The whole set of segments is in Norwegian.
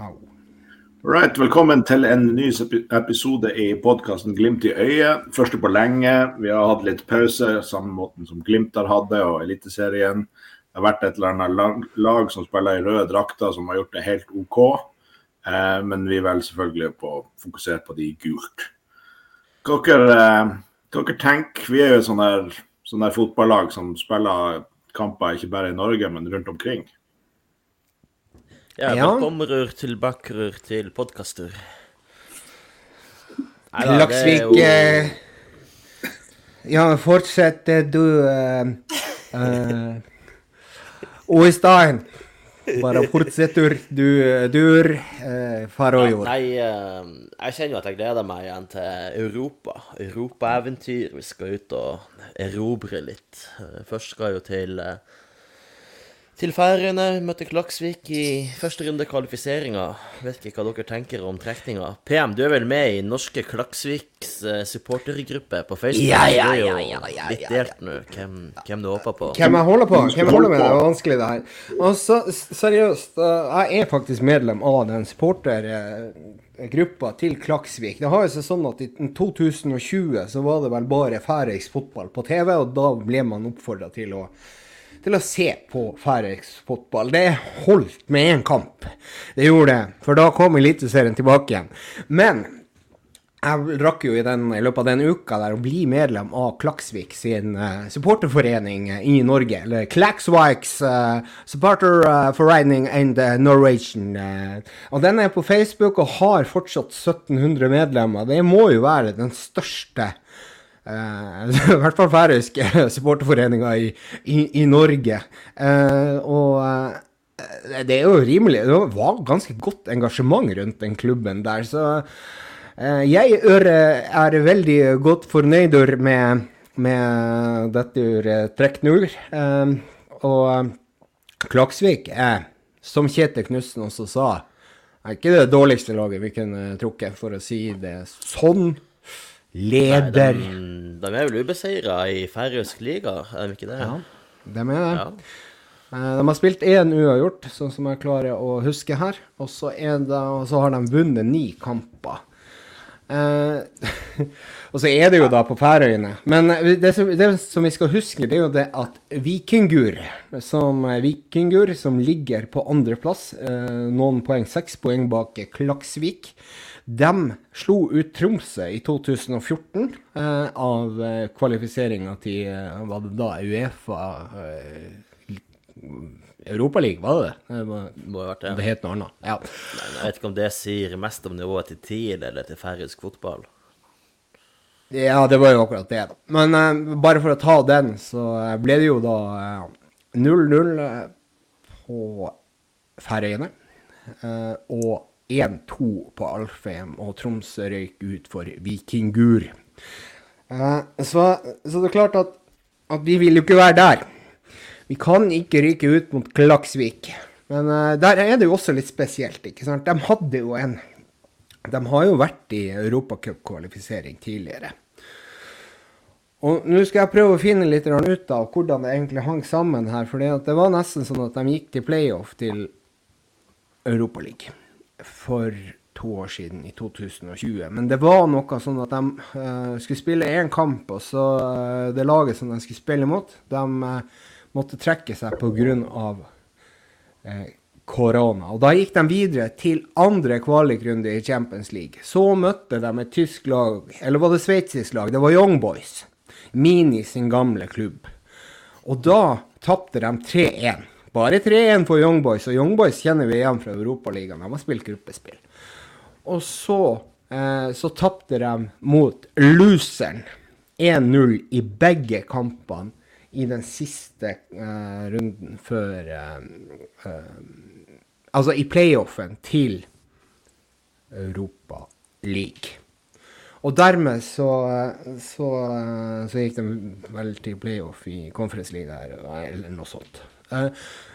Au. Right, velkommen til en ny episode i podkasten Glimt i øyet. Første på lenge. Vi har hatt litt pause, samme måten som Glimt har hatt det, og Eliteserien. Det har vært et eller annet lag, som spiller i røde drakter, som har gjort det helt OK. Eh, men vi velger selvfølgelig på fokusere på de gult. Hva dere, eh, dere tenker Vi er jo et der, sånn der fotballag som spiller kamper ikke bare i Norge, men rundt omkring. Ja, Ja. bakkomrør til bakrør til podkaster. Laksvik eh, Ja, fortsett eh, du uh, Oestein. Bare fortsetter du, dur, uh, Faroyor. Nei, eh, jeg kjenner jo at jeg gleder meg igjen til Europa. Europaeventyr. Vi skal ut og erobre litt. Eh, Først skal jeg jo til eh, til Færøyene. Møtte Klaksvik i første runde kvalifiseringa. Vet ikke hva dere tenker om trekninga. PM, du er vel med i norske Klaksviks eh, supportergruppe på Facebook? Ja, ja, ja, ja, ja, Litt delt nå, hvem, hvem du håper på. Hvem jeg holder på? Hvem jeg holder med? Det er vanskelig, det her. Og så, seriøst, uh, jeg er faktisk medlem av den supportergruppa til Klaksvik. Det har jo seg sånn at i 2020 så var det vel bare færøysk fotball på TV, og da ble man oppfordra til å til å se på færøysk fotball. Det holdt med én kamp. Det gjorde det, for da kom Eliteserien tilbake igjen. Men jeg rakk jo i, den, i løpet av den uka der å bli medlem av Klaksvik sin uh, supporterforening eh, i Norge. Eller Klaksviks uh, supporterforening and uh, Norwegian. Uh. og den er på Facebook og har fortsatt 1700 medlemmer. Det må jo være den største eh, i hvert fall færøyske supporterforeninger i, i, i Norge. Eh, og eh, det er jo rimelig Det var ganske godt engasjement rundt den klubben der, så eh, jeg er, veldig godt fornøyd med, med dette trekk. Eh, og eh, Klaksvik er, som Kjetil Knutsen også sa, er ikke det dårligste laget vi kunne trukket, for å si det sånn. Leder. De, de er vel ubeseira i færøysk liga, er de ikke det? Ja, de er det. Ja. Eh, De har spilt én uavgjort, sånn som jeg klarer å huske her. Og så, det, og så har de vunnet ni kamper. Eh, og så er det jo da på Færøyene. Men det som, det som vi skal huske, det er jo det at Vikingur, som, Vikingur, som ligger på andreplass, eh, noen poeng, seks poeng bak Klaksvik, de slo ut Tromsø i 2014 eh, av eh, kvalifiseringa til eh, hva det da, Uefa eh, Europaligaen, var det det? Var, Må ha vært det. det het noe annet. Ja. Men Jeg vet ikke om det sier mest om nivået til TIL eller til færøysk fotball. ja, det var jo akkurat det. Men eh, bare for å ta den, så eh, ble det jo da eh, 0-0 eh, på Færøyene. eh, og 1-2 på Alfheim, og Tromsø røyk ut for Vikingur. Eh, så, så det er klart at, at vi vil jo ikke være der. Vi kan ikke ryke ut mot Klaksvik. Men eh, der er det jo også litt spesielt, ikke sant. De hadde jo en De har jo vært i europacupkvalifisering tidligere. Og nå skal jeg prøve å finne litt ut av hvordan det egentlig hang sammen her. For det var nesten sånn at de gikk til playoff til Europaligaen for to år siden, i 2020. Men det var noe sånn at de uh, skulle spille én kamp, og så uh, det laget som de skulle spille mot, de uh, måtte trekke seg pga. Uh, korona. Og da gikk de videre til andre kvalikrunde i Champions League. Så møtte de et tysk lag, eller var det sveitsisk lag? Det var Young Boys. Mini sin gamle klubb. Og da tapte de 3-1. Bare 3-1 for Young Boys, og Young Boys kjenner vi igjen fra Europaligaen. De har spilt gruppespill. Og så, eh, så tapte de mot loseren 1-0 i begge kampene i den siste eh, runden før eh, eh, Altså i playoffen til Europa League. Og dermed så, så, så gikk de vel til playoff i Conference League der, eller noe sånt. Eh,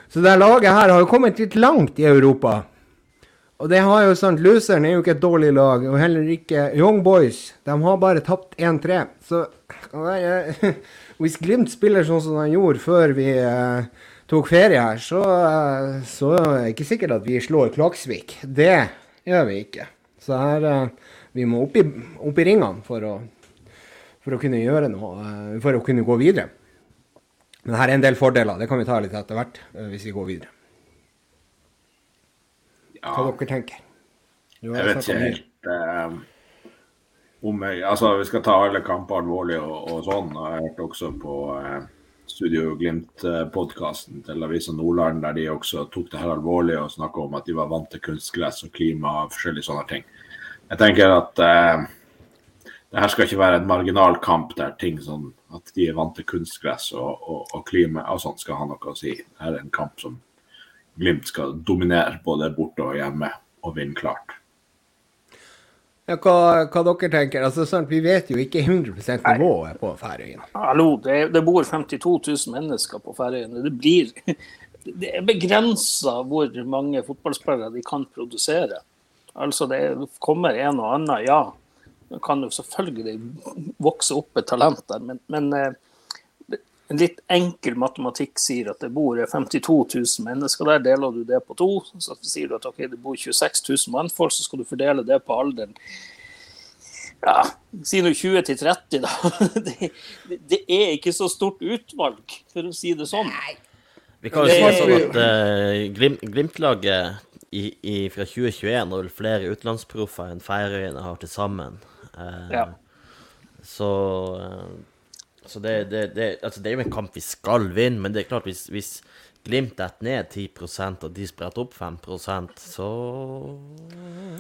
Så det laget her har jo kommet litt langt i Europa. Og det har jo sant, Loseren er jo ikke et dårlig lag, og heller ikke Young Boys. De har bare tapt 1-3. Så hvis Glimt spiller sånn som de gjorde før vi, eh, tok ferie her, så, eh, så er det ikke sikkert at vi slår Klaksvik. Det gjør vi ikke. Så her Vi må opp i, opp i ringene for å, for å kunne gjøre noe, for å kunne gå videre. Men her er en del fordeler. Det kan vi ta litt etter hvert, eh, hvis vi går videre. Hva Ja, dere tenker dere? jeg vet ikke helt eh, om jeg, Altså, vi skal ta alle kamper alvorlig og, og sånn. Jeg har hørt også på eh, Studio Glimt-podkasten til Avisa Nordland, der de også tok det her alvorlig og snakka om at de var vant til kunstgress og klima og forskjellige sånne ting. Jeg tenker at eh, det her skal ikke være en marginal kamp der ting sånn at de er vant til kunstgress og, og, og klima og sånt skal ha noe å si. Det her er en kamp som Glimt skal dominere både borte og hjemme og vinne klart. Ja, hva, hva dere tenker? Altså, sant, vi vet jo ikke 100% nivået på Færøyene. Hallo, det, det bor 52 000 mennesker på Færøyene. Det blir det er begrensa hvor mange fotballspillere de kan produsere. Altså Det kommer en og annen, ja. Det kan jo selvfølgelig vokse opp et talent der, men, men eh, en litt enkel matematikk sier at det bor 52 000 mennesker der. Deler du det på to, så sier du at okay, det bor 26 000 mannfolk, så skal du fordele det på alderen. Ja, si nå 20 til 30, da. Det, det- er ikke så stort utvalg, for å si det sånn. Vi kan jo Det- si sånn at uh, Glim, Glimt-laget fra 2021 har vel flere utenlandsproffer enn Færøyene har til sammen. Eh, Ja. Så, eh, så det, det, det, altså det er jo en kamp vi skal vinne, men det er klart hvis, hvis Glimt detter ned 10 og de spretter opp 5% så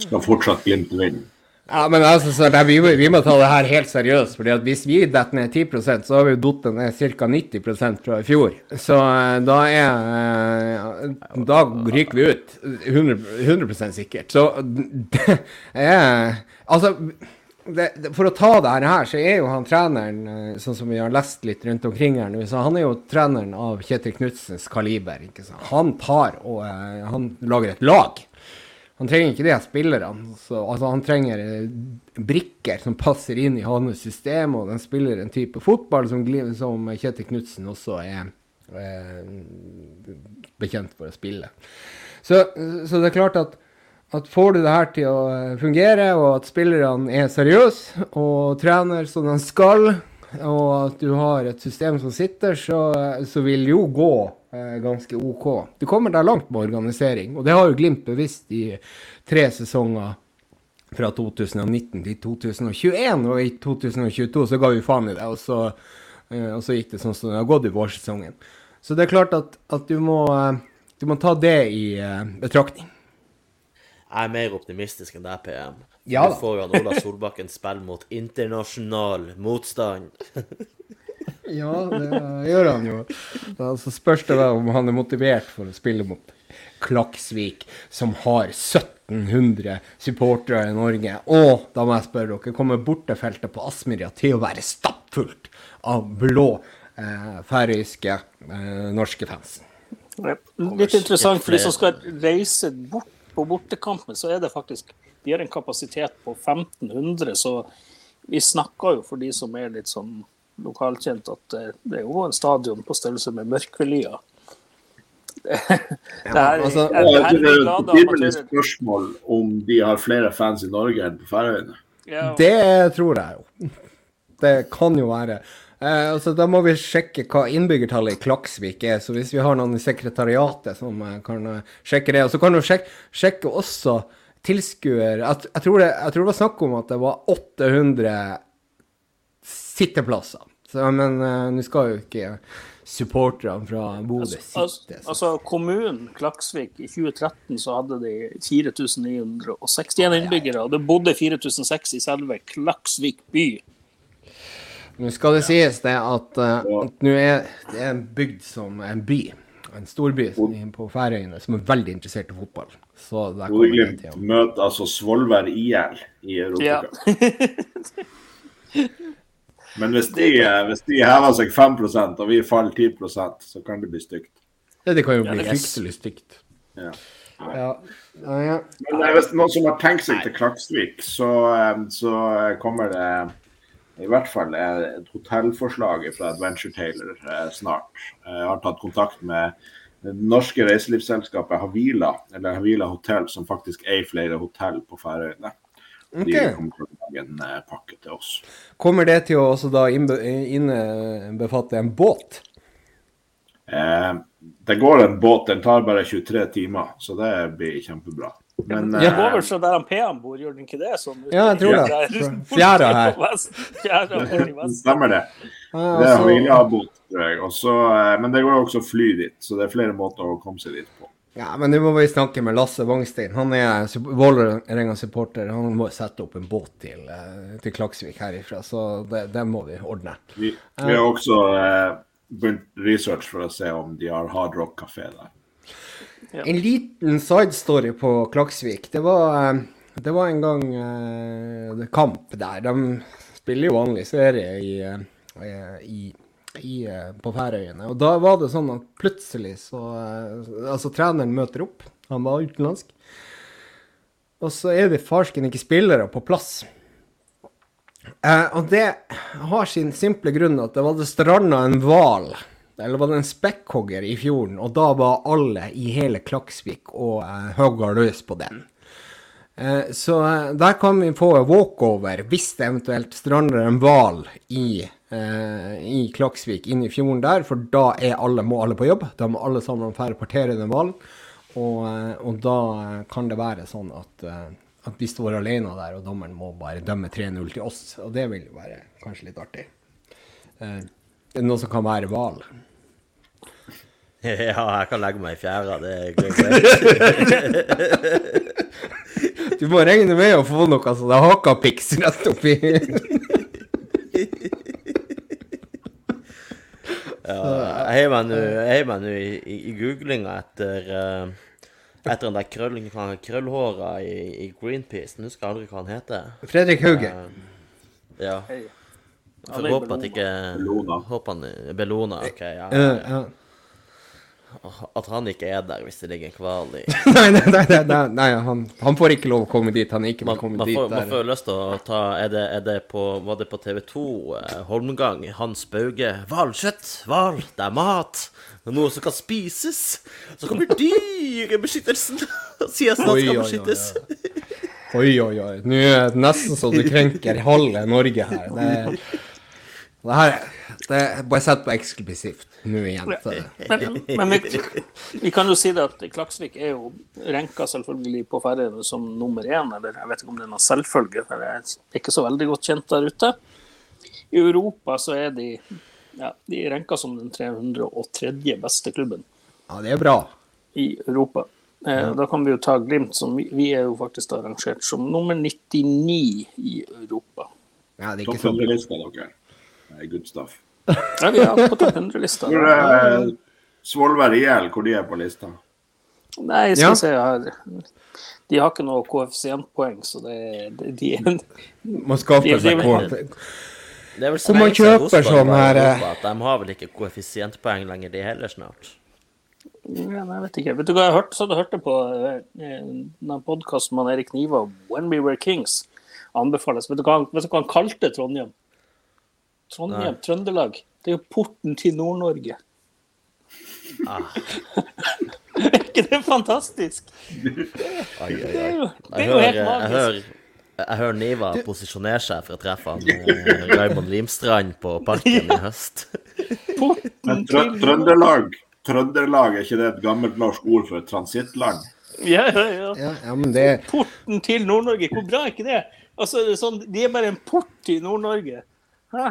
Skal fortsatt Glimt vinne. Ja, men altså, vi, vi må ta det her helt seriøst. fordi at hvis vi detter ned 10% så har vi jo datt ned ca. 90 fra i fjor. Så eh, da er Da ryker vi ut. 100, 100 sikkert. Så det er Altså det, det, For å ta det her, så er jo han treneren, eh, sånn som vi har lest litt rundt omkring her nå, så han er jo treneren av Kjetil Knutsens kaliber. ikke sant? Han tar og eh, han lager et lag. Han trenger ikke de her spillerne. Så, altså, han trenger eh, brikker som passer inn i hans system, og den spiller en type fotball som, som Kjetil Knutsen også er eh, bekjent for å spille. Så, så det er klart at, at får du det her til å eh, fungere, og at spillerne er seriøse og trener som de skal, og at du har et system som sitter, så, så vil det jo gå eh, ganske OK. Du kommer deg langt med organisering, og det har jo Glimt bevisst i tre sesonger fra 2019 til 2021, og i 2022 så ga vi faen i det, og så, eh, og så gikk det sånn som det har gått i vårsesongen. Så det er klart at, at du, må, eh, du må ta det i eh, betraktning. Jeg er mer optimistisk enn deg, PM. Ja du får jo han Ola Solbakken spille mot internasjonal motstand. Ja, det gjør han jo. Så spørs det da om han er motivert for å spille mot Klaksvik, som har 1700 supportere i Norge. Og da må jeg spørre dere, kommer bortefeltet på Aspmyra til å være stappfullt av blå eh, færøyske eh, norske fans? Litt interessant, for de som skal reise bort på bortekampen, så er det faktisk De har en kapasitet på 1500, så vi snakker jo for de som er litt sånn lokalkjent, at det, det er jo en stadion på størrelse med Mørkvelia. Det, det her, altså, det her er Det er glade et spørsmål om de har flere fans i Norge enn på Færøyene. Ja, Det tror jeg jo. Det kan jo være. Eh, altså, da må vi sjekke hva innbyggertallet i Klaksvik er. Så hvis vi har noen i sekretariatet som eh, kan eh, sjekke det. Og så kan du sjekke, sjekke også tilskuer jeg, jeg, tror det, jeg tror det var snakk om at det var 800 sitteplasser. Så, men eh, nå skal jo ikke supporterne fra Bodø Altså, sitte. Så. altså Kommunen Klaksvik i 2013 så hadde de 4961 innbyggere, og det bodde 4006 i selve Klaksvik by. Nå skal det sies det at, uh, at nå er det er en bygd som er en by, en storby som er på Færøyene, som er veldig interessert i fotball. Så der kommer det Bodø-Glimt møter altså Svolvær IL i Europa. Ja. Men hvis de, eh, hvis de hever seg 5% og vi faller 10% så kan det bli stygt. Ja, det kan jo bli det- fryktelig stygt. Ja. Ja. Ja, ja. Men eh, hvis noen som har tenkt seg til Klaksvik, så, eh, så kommer det i hvert fall et hotellforslag fra Adventure Taylor eh, snart. Jeg har tatt kontakt med det norske reiselivsselskapet Havila, eller Havila Hotell, som faktisk eier flere hotell på Færøyene. De kommer til å lage en eh, pakke til oss. Kommer det til å også da innbefatte en båt? Eh, det går en båt, den tar bare 23 timer, så det blir kjempebra. Men Det går eh, vel fra der han PM bor, gjør den ikke det? Sånn, Ja, jeg tror det. Fjæra her. Fjæra stemmer det. Det er altså- Havila-båt, tror jeg. Også, eh, men det går jo også fly dit, så det er flere måter å komme seg dit på. Ja, men nå må vi snakke med Lasse Wangstein. Han er sup- Vålerenga-supporter. Han må sette opp en båt til, eh, til Klaksvik herifra, så det, det må vi ordne. Vi, vi har også eh, begynt research for å se om de har hard rock kafé der. En liten sidestory på Klaksvik. Det var, eh, det var en gang uh, kamp der. De spiller jo vanlig serie i, uh, i, i, på Færøyene. Og da var det sånn at plutselig så Altså, treneren møter opp. Han var utenlandsk. Og så er det farsken ikke spillere på plass. Og det har sin simple grunn at det var det stranda en hval, eller var det en spekkhogger i fjorden, og da var alle i hele Klaksvik og eh, hogga løs på den. Eh, så eh, der kan vi få walkover hvis det eventuelt strander en hval i, eh, i Klaksvik inn i fjorden der, for da alle, må alle på jobb. Da må alle sammen færre partere den hvalen. Og, eh, og da eh, kan det være sånn at, eh, at vi står alene der, og dommeren må bare dømme 3-0 til oss. Og det vil jo være kanskje litt artig. Eh, noe som kan være hval. Ja, jeg kan legge meg i fjæra. Det er greit. Du må regne med å få noe sånn hakapiks rett oppi. Ja, jeg heier meg nå i, i, i googlinga etter uh, etter den der krøll, krøllhåra i, i Greenpeace. Nå husker jeg aldri hva han heter. Fredrik Hauge. Uh, ja. Hei. Får er håpe at ikke. Håper han er Bellona, OK. Ja. ja, ja. At han ikke er der hvis det ligger en hval i Nei, nei, nei, nei, nei, nei han, han får ikke lov å komme dit. Han er ikke Man, man, dit. får, man der. får lyst til å ta Er det, er det på Var det på TV2? Eh, Holmgang? Hans Bauge. Hvalkjøtt! Hval! Det er mat! Det er noe som kan spises! Så kommer dyrebeskyttelsen og sier at han skal beskyttes. Oi, oi, oi. Nå er det nesten så du krenker halve Norge her. Det, det her det er Bare sett på eksklusivt nå igjen. Så. Men, men vi, vi kan jo si det at Klaksvik er jo renka selvfølgelig på Færøyene som nummer én, eller jeg vet ikke om det er noen selvfølge, for jeg er ikke så veldig godt kjent der ute. I Europa så er de ja, de er renka som den 303. beste klubben Ja, det er bra. i Europa. Ja. Da kan vi jo ta Glimt, som vi, vi er jo faktisk arrangert som nummer 99 i Europa. Ja, det er ikke så bra. Good stuff. Ja, vi er på topp 100-lista. Hvor er Svolvær IL, hvor de er på lista? Nei, skal Ja. se her. De har ikke noe koeffisientpoeng, så det, de, de er Man skaffer seg de- er man så siden kjøper sånn her, De har vel ikke koeffisientpoeng lenger, de heller, snart. ja, nei, Jeg vet ikke. Vet du hva jeg hørte? Så du hørte på eh, den podkasten med Erik Niva, 'When We Were Kings', anbefales. Vet du hva, han- vet du hva han kalte Trondheim? Trondheim, Nei. Trøndelag. Det er jo porten til Nord-Norge. Ah, er ikke det fantastisk? oi, oi, Det er jo, det er jo hører, helt jeg magisk. hører, jeg hører Niva posisjonere seg for å treffe han eh, Raymond Limstrand på Parken i høst. Men trø Trøndelag, Trøndelag, er ikke det et gammelt norsk ord for transittland? Ja, ja, ja. Ja, ja, men det Porten til Nord-Norge, hvor bra er ikke det? Altså, det er sånn, De er bare en port til Nord-Norge. Hæ?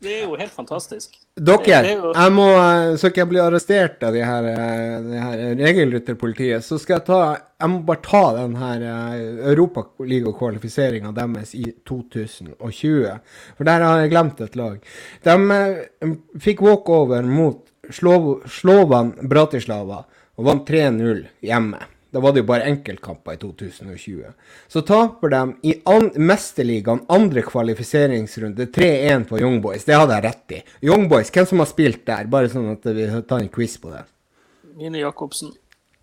Det er jo helt fantastisk. Dere, er jo- jeg må, eh, så ikke jeg blir arrestert av de her, eh, de her regelrytterpolitiet, så skal jeg ta Jeg må bare ta den her eh, Europaliga-kvalifiseringa deres i 2020. For der har jeg glemt et lag. De fikk walkover mot Slov Slovan Bratislava og vant 3-0 hjemme. Da var det jo bare enkeltkamper i 2020. Så taper de i an Mesterligaen andre kvalifiseringsrunde 3-1 på Young Boys. Det hadde jeg rett i. Young Boys, hvem som har spilt der? Bare sånn at vi tar en quiz på det. Mine Jacobsen.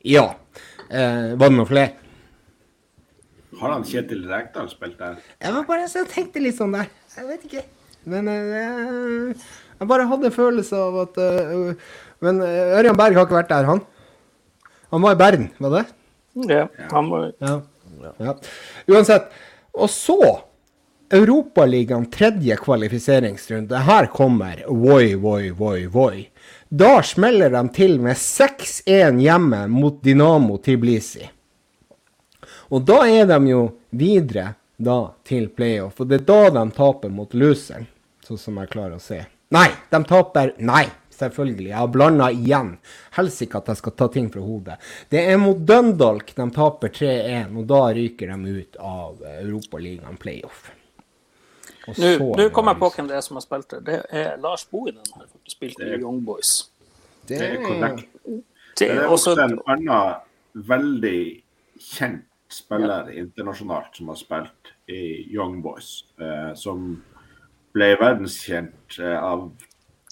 Ja. Eh, var det noen flere? Har han Kjetil Rekdal spilt der? Jeg var bare så jeg tenkte litt sånn der. Jeg vet ikke. Men eh, jeg bare hadde en følelse av at eh, Men eh, Ørjan Berg har ikke vært der, han. Han var i Bern, var det? Ja, han var Ja. ja. Uansett. Og så Europaligaen tredje kvalifiseringsrunde. Her kommer voi, voi, voi, voi. Da smeller de til med 6-1 hjemme mot Dynamo Tbilisi. Og da er de jo videre da til playoff, og det er da de taper mot loseren, sånn som jeg klarer å se. Nei, de taper Nei, selvfølgelig. Jeg har blanda igjen. Helsike at jeg skal ta ting fra hodet. Det er mot Dundalk de taper 3-1, og da ryker de ut av Europaligaen playoff. Nå kom jeg på hvem det er som har spilt det. Det er Lars Bohinen har spilt i Young Boys. Det er korrekt. Det er også også en annen veldig kjent spiller internasjonalt som har spilt i Young Boys, eh, som ble verdenskjent eh, av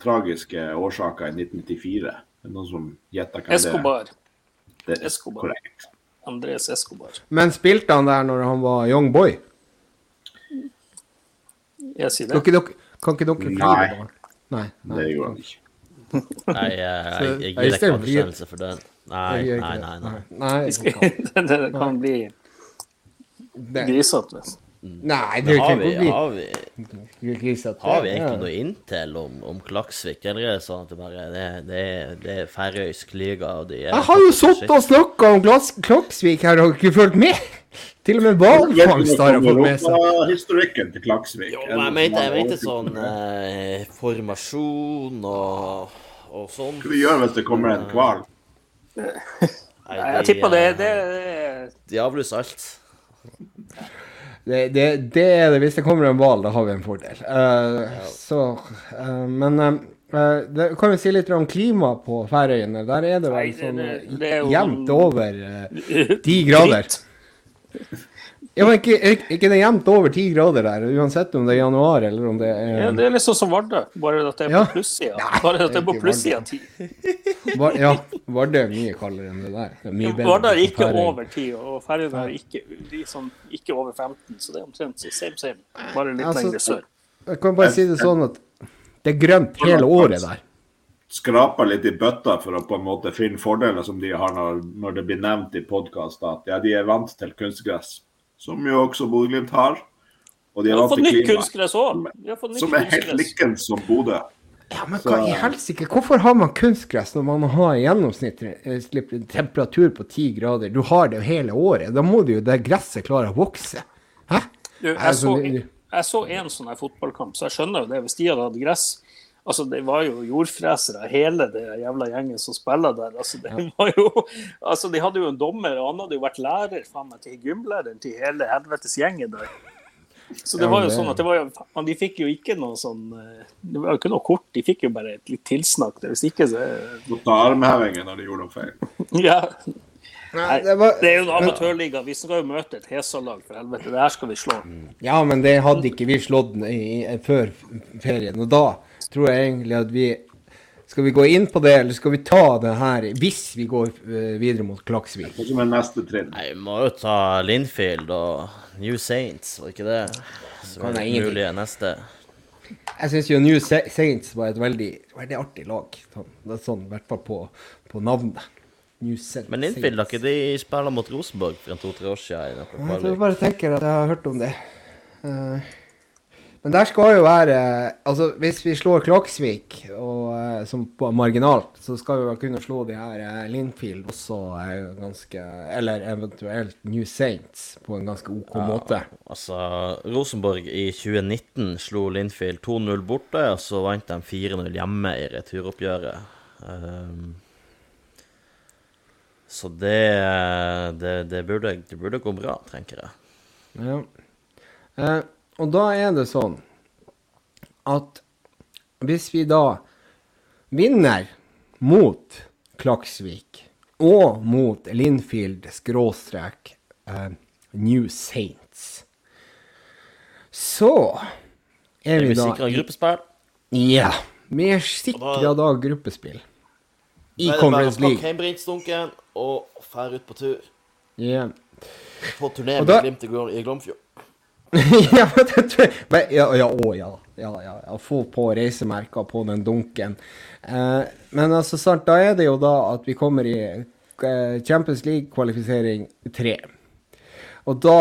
tragiske årsaker i 1994. Det er noen som gjetter Escobar. det er? Det er Escobar. korrekt. Andres Escobar. Men spilte han der når han var young boy? Jeg sier Kan det. ikke dere, kan ikke dere da? Nei. nei. Det gjorde han ikke. Nei, jeg, jeg, jeg Så- gir deg ikke anerkjennelse for den. Nei, nei, nei. det. nei. Nei, det kan bli Det- grisete. Nei, det har vi, har vi, har vi egentlig noe inntil om, om Klaksvik, eller er det sånn at det bare det, det, det er færøysk liga og de er Jeg har jo sittet og snakka om Glass Kloksvik her og ikke fulgt med! Til og med hvalfangst har jeg fått med seg. Historikken til Klaksvik. Jo, men jeg mente, jeg mente sånn eh, formasjon og, og sånn. Hva vi gjør hvis det kommer en hval? Jeg tipper det, eh, det er De avlyser alt. Det, det, det er det. Hvis det kommer en hval, da har vi en fordel. Eh, Så uh, Men uh, det, kan vi si litt om klimaet på Færøyene? Der er det vel sånn jevnt sånn- over ti grader. Ja, men ikke, ikke ikke det jevnt over ti grader der, uansett om det er januar eller om det Ja, er det er sånn som Vardø, bare at det er Ja. på plussida. Bare at det er på plussida ti. Ja, Vardø er mye kaldere enn det der. Det er Vardø er ikke over ti, og Færøyene er ikke, sånn, ikke over 15, så det er omtrent så same same. Bare litt Altså, lenger sør. Jeg kan bare si det sånn at det er grønt hele året der. Skraper litt i bøtta for å på en måte finne fordeler som de har når, når det blir nevnt i podkast at ja, de er vant til kunstgress, som jo også Bodø-Glimt har. Og de er har fått nytt kunstgress òg. Har som er helt likt som Bodø. Ja, men hva i helsike? Hvorfor har man kunstgress når man har gjennomsnittlig eh, temperatur på ti grader? Du har det jo hele året. Da må det jo det gresset klare å vokse. Hæ? Du, jeg, Altså, så, jeg så en sånn her fotballkamp, så jeg skjønner jo det. Hvis de hadde hatt gress Altså, Det var jo jordfresere, hele det jævla gjengen som spiller der. altså det var jo, altså De hadde jo en dommer, og han hadde jo vært lærer faen meg til gymlæreren til hele helvetes gjengen der. Så det var jo sånn at det var jo, De fikk jo ikke noe sånn eh, Det var jo ikke noe kort, de fikk jo bare et litt tilsnakk. Hvis ikke, så Måtte ta armhevinger når de gjorde noe feil. Ja. Nei, det var, Det er jo en amatørliga. Vi skal jo møte et Hesa-lag, for helvete. Det her skal vi slå. ja, men det hadde ikke vi slått i, i, før ferien. Og da tror jeg egentlig at vi Skal vi gå inn på det, eller skal vi ta det her hvis vi går eh, videre mot Klaksvik? Hva som er neste trinn? Nei, vi må jo ta Linfield og New Saints, var ikke det? Så Kan er det ingenting. mulige neste. Jeg syns jo New Saints var et veldig, veldig artig lag. Sånn, det er sånn, I hvert fall på, på navnet. New Men Linfield, har ikke de spilla mot Rosenborg for to-tre år siden? Jeg tror Jeg bare tenker at jeg har hørt om det. Eh, men der skal jo være Altså, hvis vi slår Klaksvik og, eh, som på marginalt, så skal vi kunne slå de her uh, Linfield også eh, ganske Eller eventuelt New Saints på en ganske OK måte. Altså, Rosenborg i 2019 slo Linfield 2-0 borte, og så vant de 4-0 hjemme i returoppgjøret. Um, så det, det, det, burde, det burde gå bra, tenker jeg. Ja. Eh, og da er det sånn at hvis vi da vinner mot Klaksvik og mot Linfield skråstrek eh, New Saints, så er Er vi vi da sikra gruppespill? Ja. Vi er sikra da gruppespill i Conference League. Cambridge-dunken og fære ut på tur. Yeah. På turné med Glimt i Glomfjord. ja, det tror jeg men, ja, ja, å ja. ja, ja, ja, få på reisemerker på den dunken. Eh, men altså, sant, da er det jo da at vi kommer i eh, Champions League-kvalifisering tre. Og da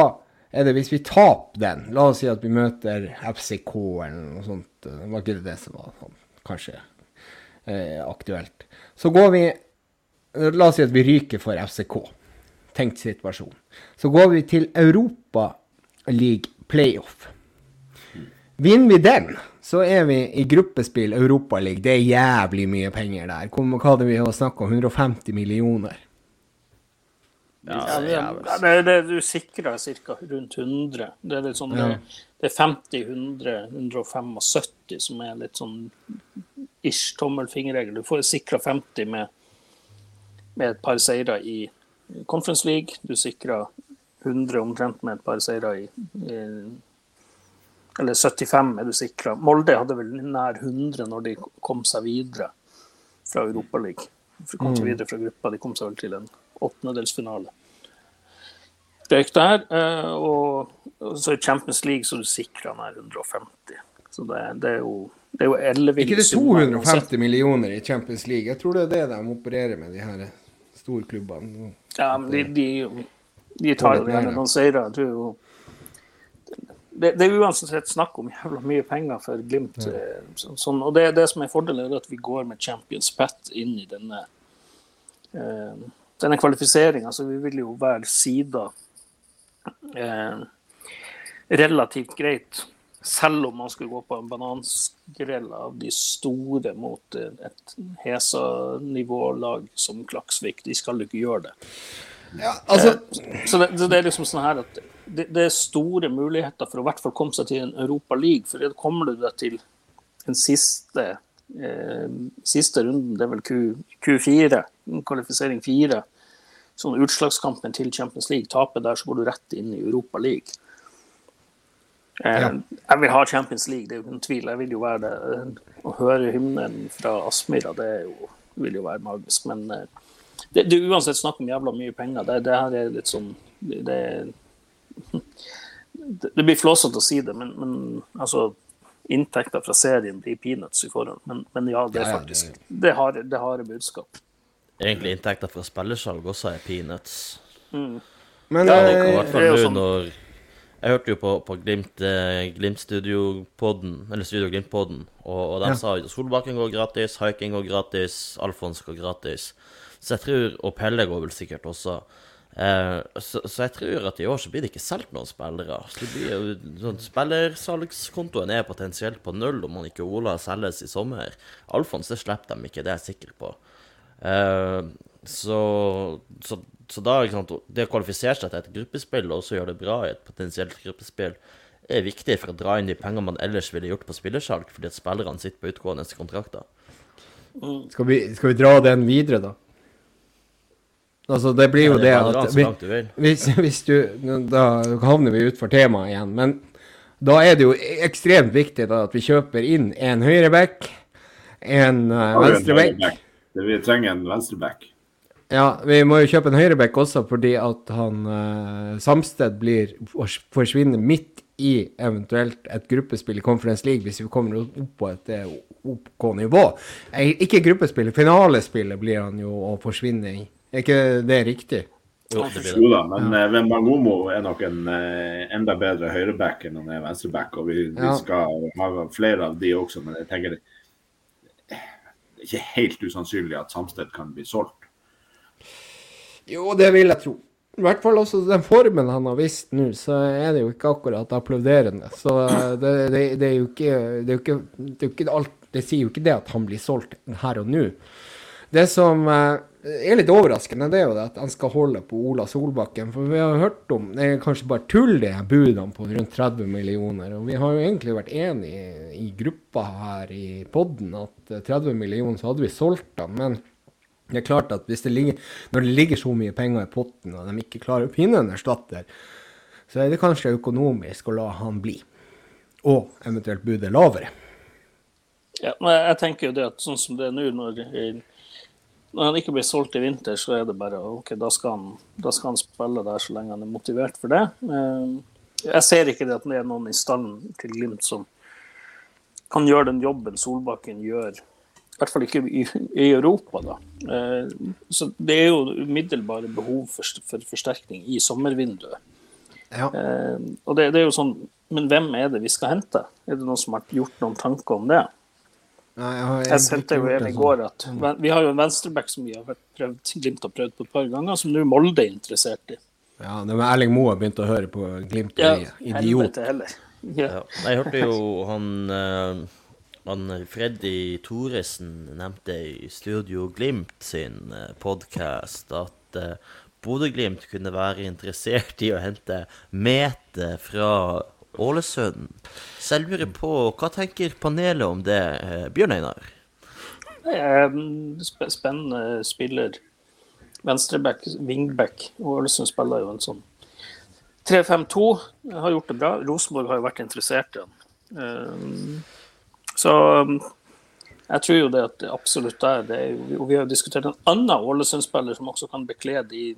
er det hvis vi taper den, la oss si at vi møter FCK eller noe sånt, det var ikke det som var sånn, kanskje eh, aktuelt. Så går vi La oss si at vi ryker for FCK. Tenkt situasjon. Så går vi til Europa League playoff. Vinner vi den, så er vi i gruppespill Europa League. Det er jævlig mye penger der. Hva hadde vi å snakke om? 150 millioner. Ja, det det, det, du sikrer ca. rundt 100. Det er litt sånn, Ja. det, det er 50, 100, 175 som er litt sånn ish tommelfingerregel. Du får sikra 50 med, med et par seire i Conference League. Du sikrer 100 omtrent med et par seire i, i Eller 75 er du sikra. Molde hadde vel nær 100 når de kom seg videre fra Europaligaen. De kom seg videre fra gruppa. De kom seg vel til en åttendedelsfinale. Røyk der. eh, Og og så i Champions League så du sikra nær 150. Så det, det er jo det er jo elleville Ikke det summer 250 millioner i Champions League? Jeg tror det er det de opererer med, de her storklubbene. Ja, men de, de, de tar jo litt gjerne mer, noen seire. Jo det, det er uansett snakk om jævla mye penger for Glimt. Ja. så- Sånn, og det, det som er fordelen, er at vi går med Champions Pat inn i denne eh, denne kvalifiseringa. Så vi vil jo være sida eh, relativt greit. Selv om man skulle gå på en bananskrell av de store mot eh, et Hesa-nivålag som Klaksvik. De skal jo ikke gjøre det. Ja, altså, Så det, så det er liksom sånn her at det, det er store muligheter for å i hvert fall komme seg til en Europa League. For da kommer du deg til den siste, eh, siste runden, det er vel Q, Q4, kvalifisering 4. Sånn utslagskampen til Champions League. Taper der, så går du rett inn i Europa League. Eh, Ja. Jeg vil ha Champions League, det er jo ingen tvil. Jeg vil jo være det. Å høre hymnen fra Aspmyra, det jo, vil jo være magisk. Men eh, det, det er uansett snakk om jævla mye penger. Det, det her er litt sånn Det, det, blir flåsete å si det, men, men altså Inntekter fra serien blir peanuts i forhold. Men, men ja, det er faktisk det harde det harde budskap. Egentlig inntekter fra spillesalg også er peanuts. men Ja, det eh, hvert det er fall jo nå sånn. når Jeg hørte jo på, på Glimt, eh, Glimt Studio-podden, eller Studio Glimt-podden, og, og de Ja. sa Solbakken går gratis, Haiking går gratis, Alfons går gratis. Så jeg tror, Og Pelle går vel sikkert også. Eh, så, så jeg tror at i år så blir det ikke solgt noen spillere. Så blir sånn, Spillersalgskontoen er potensielt på null om han ikke Ola selges i sommer. Alfons det slipper de ikke, det er jeg sikker på. Eh, så, så, så da, sant, det å kvalifisere seg til et gruppespill og også gjøre det bra i et potensielt gruppespill, er viktig for å dra inn de pengene man ellers ville gjort på spillersalg, fordi at spillerne sitter på utgående kontrakter. skal, vi, skal vi dra den videre, da? Altså, det blir jo Ja, det dra at vi, hvis, hvis du Da havner vi utfor temaet igjen. Men da er det jo ekstremt viktig da, at vi kjøper inn en høyreback, en uh, en venstreback. Vi trenger en venstreback. Ja, vi må jo kjøpe en høyreback også fordi at han uh, Samsted blir fors- forsvinner midt i eventuelt et gruppespill i Conference League hvis vi kommer opp på et eh, OK nivå. Eh, Ikke gruppespill, finalespillet blir han jo å forsvinne i. Er ikke det riktig? Jo, det blir det. Da, men ja. Wembangomo er nok en eh, enda bedre høyreback enn han er venstreback. Og vi, vi skal ha flere av de også, men jeg tenker det det er ikke helt usannsynlig at Samsted kan bli solgt. Jo, det vil jeg tro. I hvert fall også den formen han har vist nå, så er det jo ikke akkurat applauderende. Så eh, det, det, det er jo ikke Det er jo ikke, det er jo ikke alt Det sier jo ikke det at han blir solgt her og nå. Det som eh, er litt overraskende, det er jo det at han skal holde på Ola Solbakken. For vi har hørt om Det er kanskje bare tull, de her budene på rundt 30 millioner. Og vi har jo egentlig vært enige i, gruppa her i podden at eh, 30 millioner, så hadde vi solgt han. Men det er klart at hvis det ligger, når det ligger så mye penger i potten, og de ikke klarer å finne en erstatter, så er det kanskje økonomisk å la han bli. Og eventuelt budet lavere. Ja, men jeg tenker jo det at sånn som det er nå, når, når han ikke blir solgt i vinter, så er det bare OK, da skal han, da skal han spille der så lenge han er motivert for det. Eh, Jeg ser ikke det at det er noen i stallen til Glimt som kan gjøre den jobben Solbakken gjør. I hvert fall ikke i, i Europa, da. Eh, så det er jo umiddelbare behov for, for forsterkning i sommervinduet. Ja. Eh, og det, det er jo sånn Men hvem er det vi skal hente? Er det noen som har gjort noen tanker om det? Nei, jeg, Jeg sendte jo en i sånn. går at Vi har jo en venstreback som vi har prøvd, Glimt har prøvd på et par ganger, som nå Molde er interessert i. Ja, det var Erling Moe har begynt å høre på Glimt. Ja, Idiot. heller. Ja. Ja. Jeg hørte jo han, eh, han Freddy Thoresen nevnte i Studio Glimt sin podkast at uh, Bodø-Glimt kunne være interessert i å hente Mete fra Ålesund. Så jeg lurer på, hva tenker panelet om det, eh, Bjørn Einar? Eh, sp- Spennende spiller. Venstreback, wingback. Og Ålesund spiller jo en sånn 3-5-2. Har gjort det bra. Rosenborg har jo vært interessert i han. Eh, Så um, jeg tror jo det at det absolutt er det Og vi har jo diskutert en annen Ålesund-spiller som også kan bekle de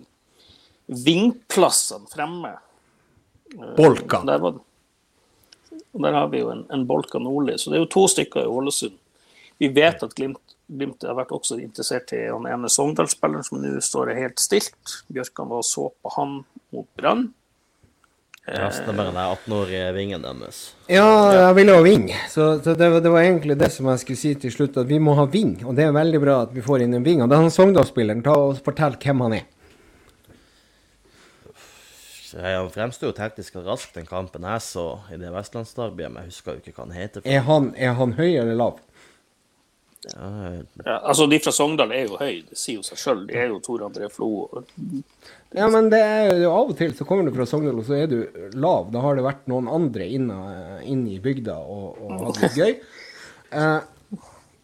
vingplassene fremme. Bolka. Der, var, og der har vi jo en, en Bolka Nordli. Så det er jo to stykker i Ålesund. Vi vet at Glimt, Glimt har vært også interessert i han ene Sogndal-spilleren som nå står helt stilt. Bjørkan var og så på han mot Brann. Ja, stemmer den 18-årige vingen deres. Ja, jeg ville ha ving. Så, så det, var- det var egentlig det som jeg skulle si til slutt, at vi må ha ving. Og det er veldig bra at vi får inn en ving. Og det er han Sogndal-spilleren. Ta og Fortell hvem han er. Så Jeg fremsto jo teknisk og raskt den kampen jeg så i det vestlandsderbyet, men jeg husker jo ikke hva han heter. Er han, er han høy eller lav? Ja, Ja, altså De fra Sogndal er jo høy, det sier jo seg sjøl. De er jo Tor André Flo. og- Ja, men det er jo av og til så kommer du fra Sogndal, og så er du lav. Da har det vært noen andre inn, inne i bygda og, og hatt det gøy. Eh,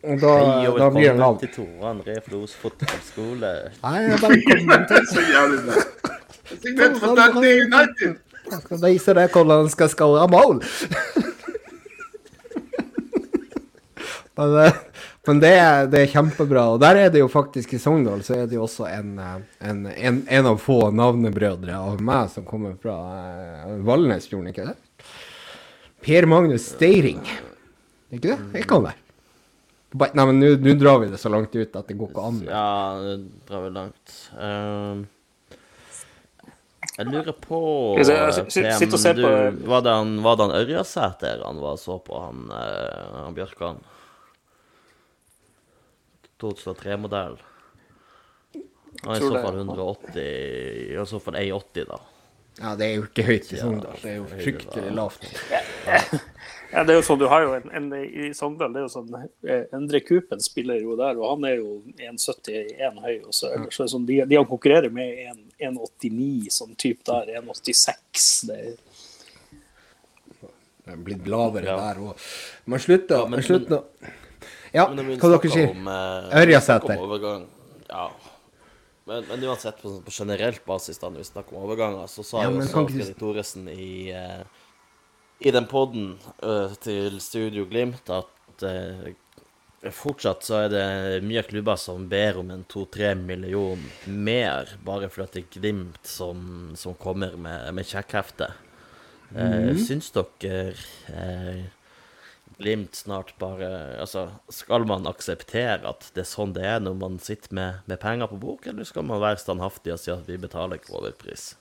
og da, Hei og da blir han lav. velkommen til Tor André Flos fotballskole. Nei, velkommen til Så jævlig bra. Signert for Dundee United! Han vise deg hvordan han skal skåre mål. men eh, men det, er, det er kjempebra. Og der er det jo faktisk i Sogndal så er det jo også en, eh, en, en, en av få navnebrødre av meg som kommer fra uh, Valnesfjorden, ikke det? Per Magnus Steiring. Ikke det? Ikke han der? Nei, men nå- drar vi det så langt ut at det går ikke an. Ja, det drar vi langt. Ehm, jeg lurer på se, jeg sitter og ser på- du, Var det han, var det han Ørjasæter han var så på, han, eh, han Bjørkan? 2003-modell. Han er i så fall 180 I så fall 1,80, da. Ja, det er jo ikke høyt i Sogndal. Det er jo fryktelig lavt. Ja, det er jo sånn, du har jo en, en I Sogndal det er jo sånn eh, Endre Kupen spiller jo der, og han er jo 1,71 høy. og så ellers så er det sånn, De, de han konkurrerer med, er en- 1,89, sånn type der. 1,86. Det er Det er blitt lavere Ja. der òg. Man slutter Ja, men- man slutter Ja, Men men, hva dere sier om, eh, Ørjasæter. Ja. Men, men uansett, på, på generelt basis, da, når vi snakker om overganger, så sa Ja, jo men også Fredrik Thoresen i, uh, i den podden til Studio Glimt at eh, fortsatt så er det mye klubber som ber om en to-tre million mer, bare fordi det er Glimt som, som kommer med, med sjekkhefte. Eh, syns dere eh, Glimt snart bare Altså, skal man akseptere at det er sånn det er når man sitter med, med penger på bok, eller skal man være standhaftig og si at vi betaler ikke overpris?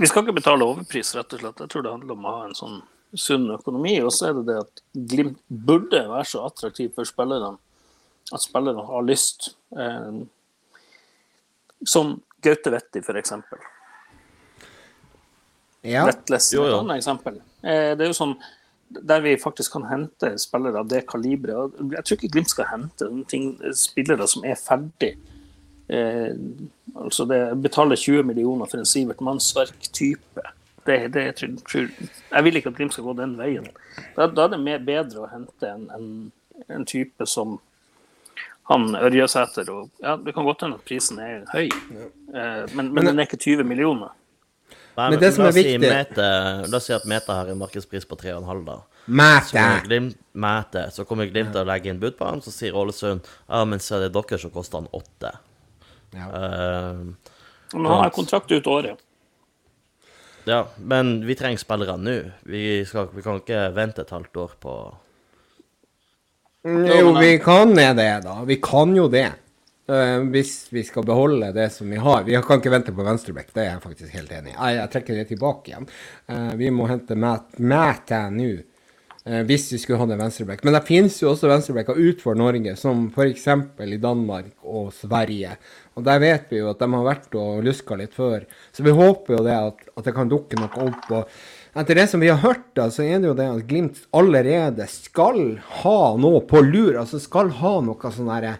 Vi skal ikke betale overpris, rett og slett. Jeg tror det handler om å ha en sånn sunn økonomi. Og så er det det at Glimt burde være så attraktiv for spillerne at spillerne har lyst. Eh, som Gaute Vetti, f.eks. Ja. Vettlesen er et annet eksempel. Eh, det er jo sånn der vi faktisk kan hente spillere av det kaliberet. Jeg tror ikke Glimt skal hente ting, spillere som er ferdig. Eh, altså det betaler 20 millioner for en Sivert Mannsverk-type. Det, det jeg tror, tror, jeg vil ikke at Glimt skal gå den veien. Da, da er det mer bedre å hente en, en, en type som han Ørjasæter. Og, ja, det kan godt hende at prisen er høy, eh, men, men den er ikke 20 millioner. Nei, Men det som er viktig- Mete, La oss si at Meta har en markedspris på 3,5, da. Mæte! så kommer Glimt til å legge inn bud på han, så sier Ålesund ja, men så er det dere som koster han 8. Ja. Uh, Men han har kontrakt ut året. Ja, men vi trenger spillere nå. Vi, skal, vi kan ikke vente et halvt år på Jo, vi kan det, da. Vi kan jo det. Uh, hvis vi skal beholde det som vi har. Vi kan ikke vente på venstreback, det er jeg faktisk helt enig i. Jeg, jeg trekker det tilbake igjen. Uh, vi må hente Matt nå. Eh, hvis vi skulle hatt en venstreback. Men det finnes jo også venstrebacker utenfor Norge, som f.eks. i Danmark og Sverige. Og der vet vi jo at de har vært og luska litt før. Så vi håper jo det at, at det kan dukke noe opp. og etter det som vi har hørt, da, så er det jo det at Glimt allerede skal ha noe på lur. Altså skal ha noe sånn herre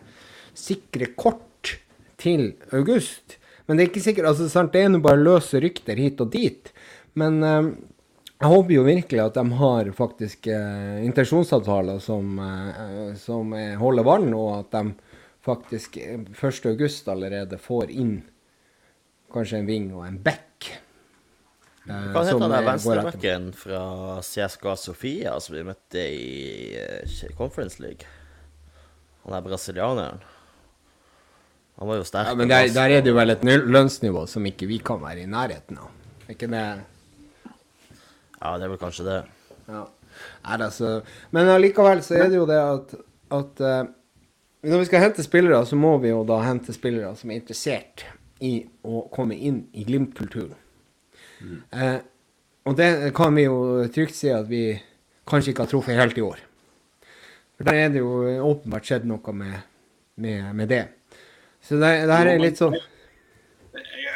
sikre kort til august. Men det er ikke sikkert, altså sant, det er nå bare løse rykter hit og dit. Men eh, jeg håper jo virkelig at de har faktisk eh, intensjonsavtaler som, eh, som eh, holder vann, og at de faktisk eh, 1. august allerede får inn kanskje en ving og en back. eh, Hva heter den eh, venstrebacken fra CSKA Sofia som vi møtte i eh, Conference League? Han er brasilianeren. Han var jo sterk. Ja, men der, der er det jo vel et lønnsnivå som ikke vi kan være i nærheten av. Ikke det Ja, det er vel kanskje det. Ja. Nei, så, men allikevel så er det jo det at, at uh, når vi skal hente spillere, så må vi jo da hente spillere som er interessert i å komme inn i Glimt-kulturen. Eh, og det kan vi jo trygt si at vi kanskje ikke har truffet helt i år. For der er det jo åpenbart skjedd noe med, med, med det. Så det, det her er litt sånn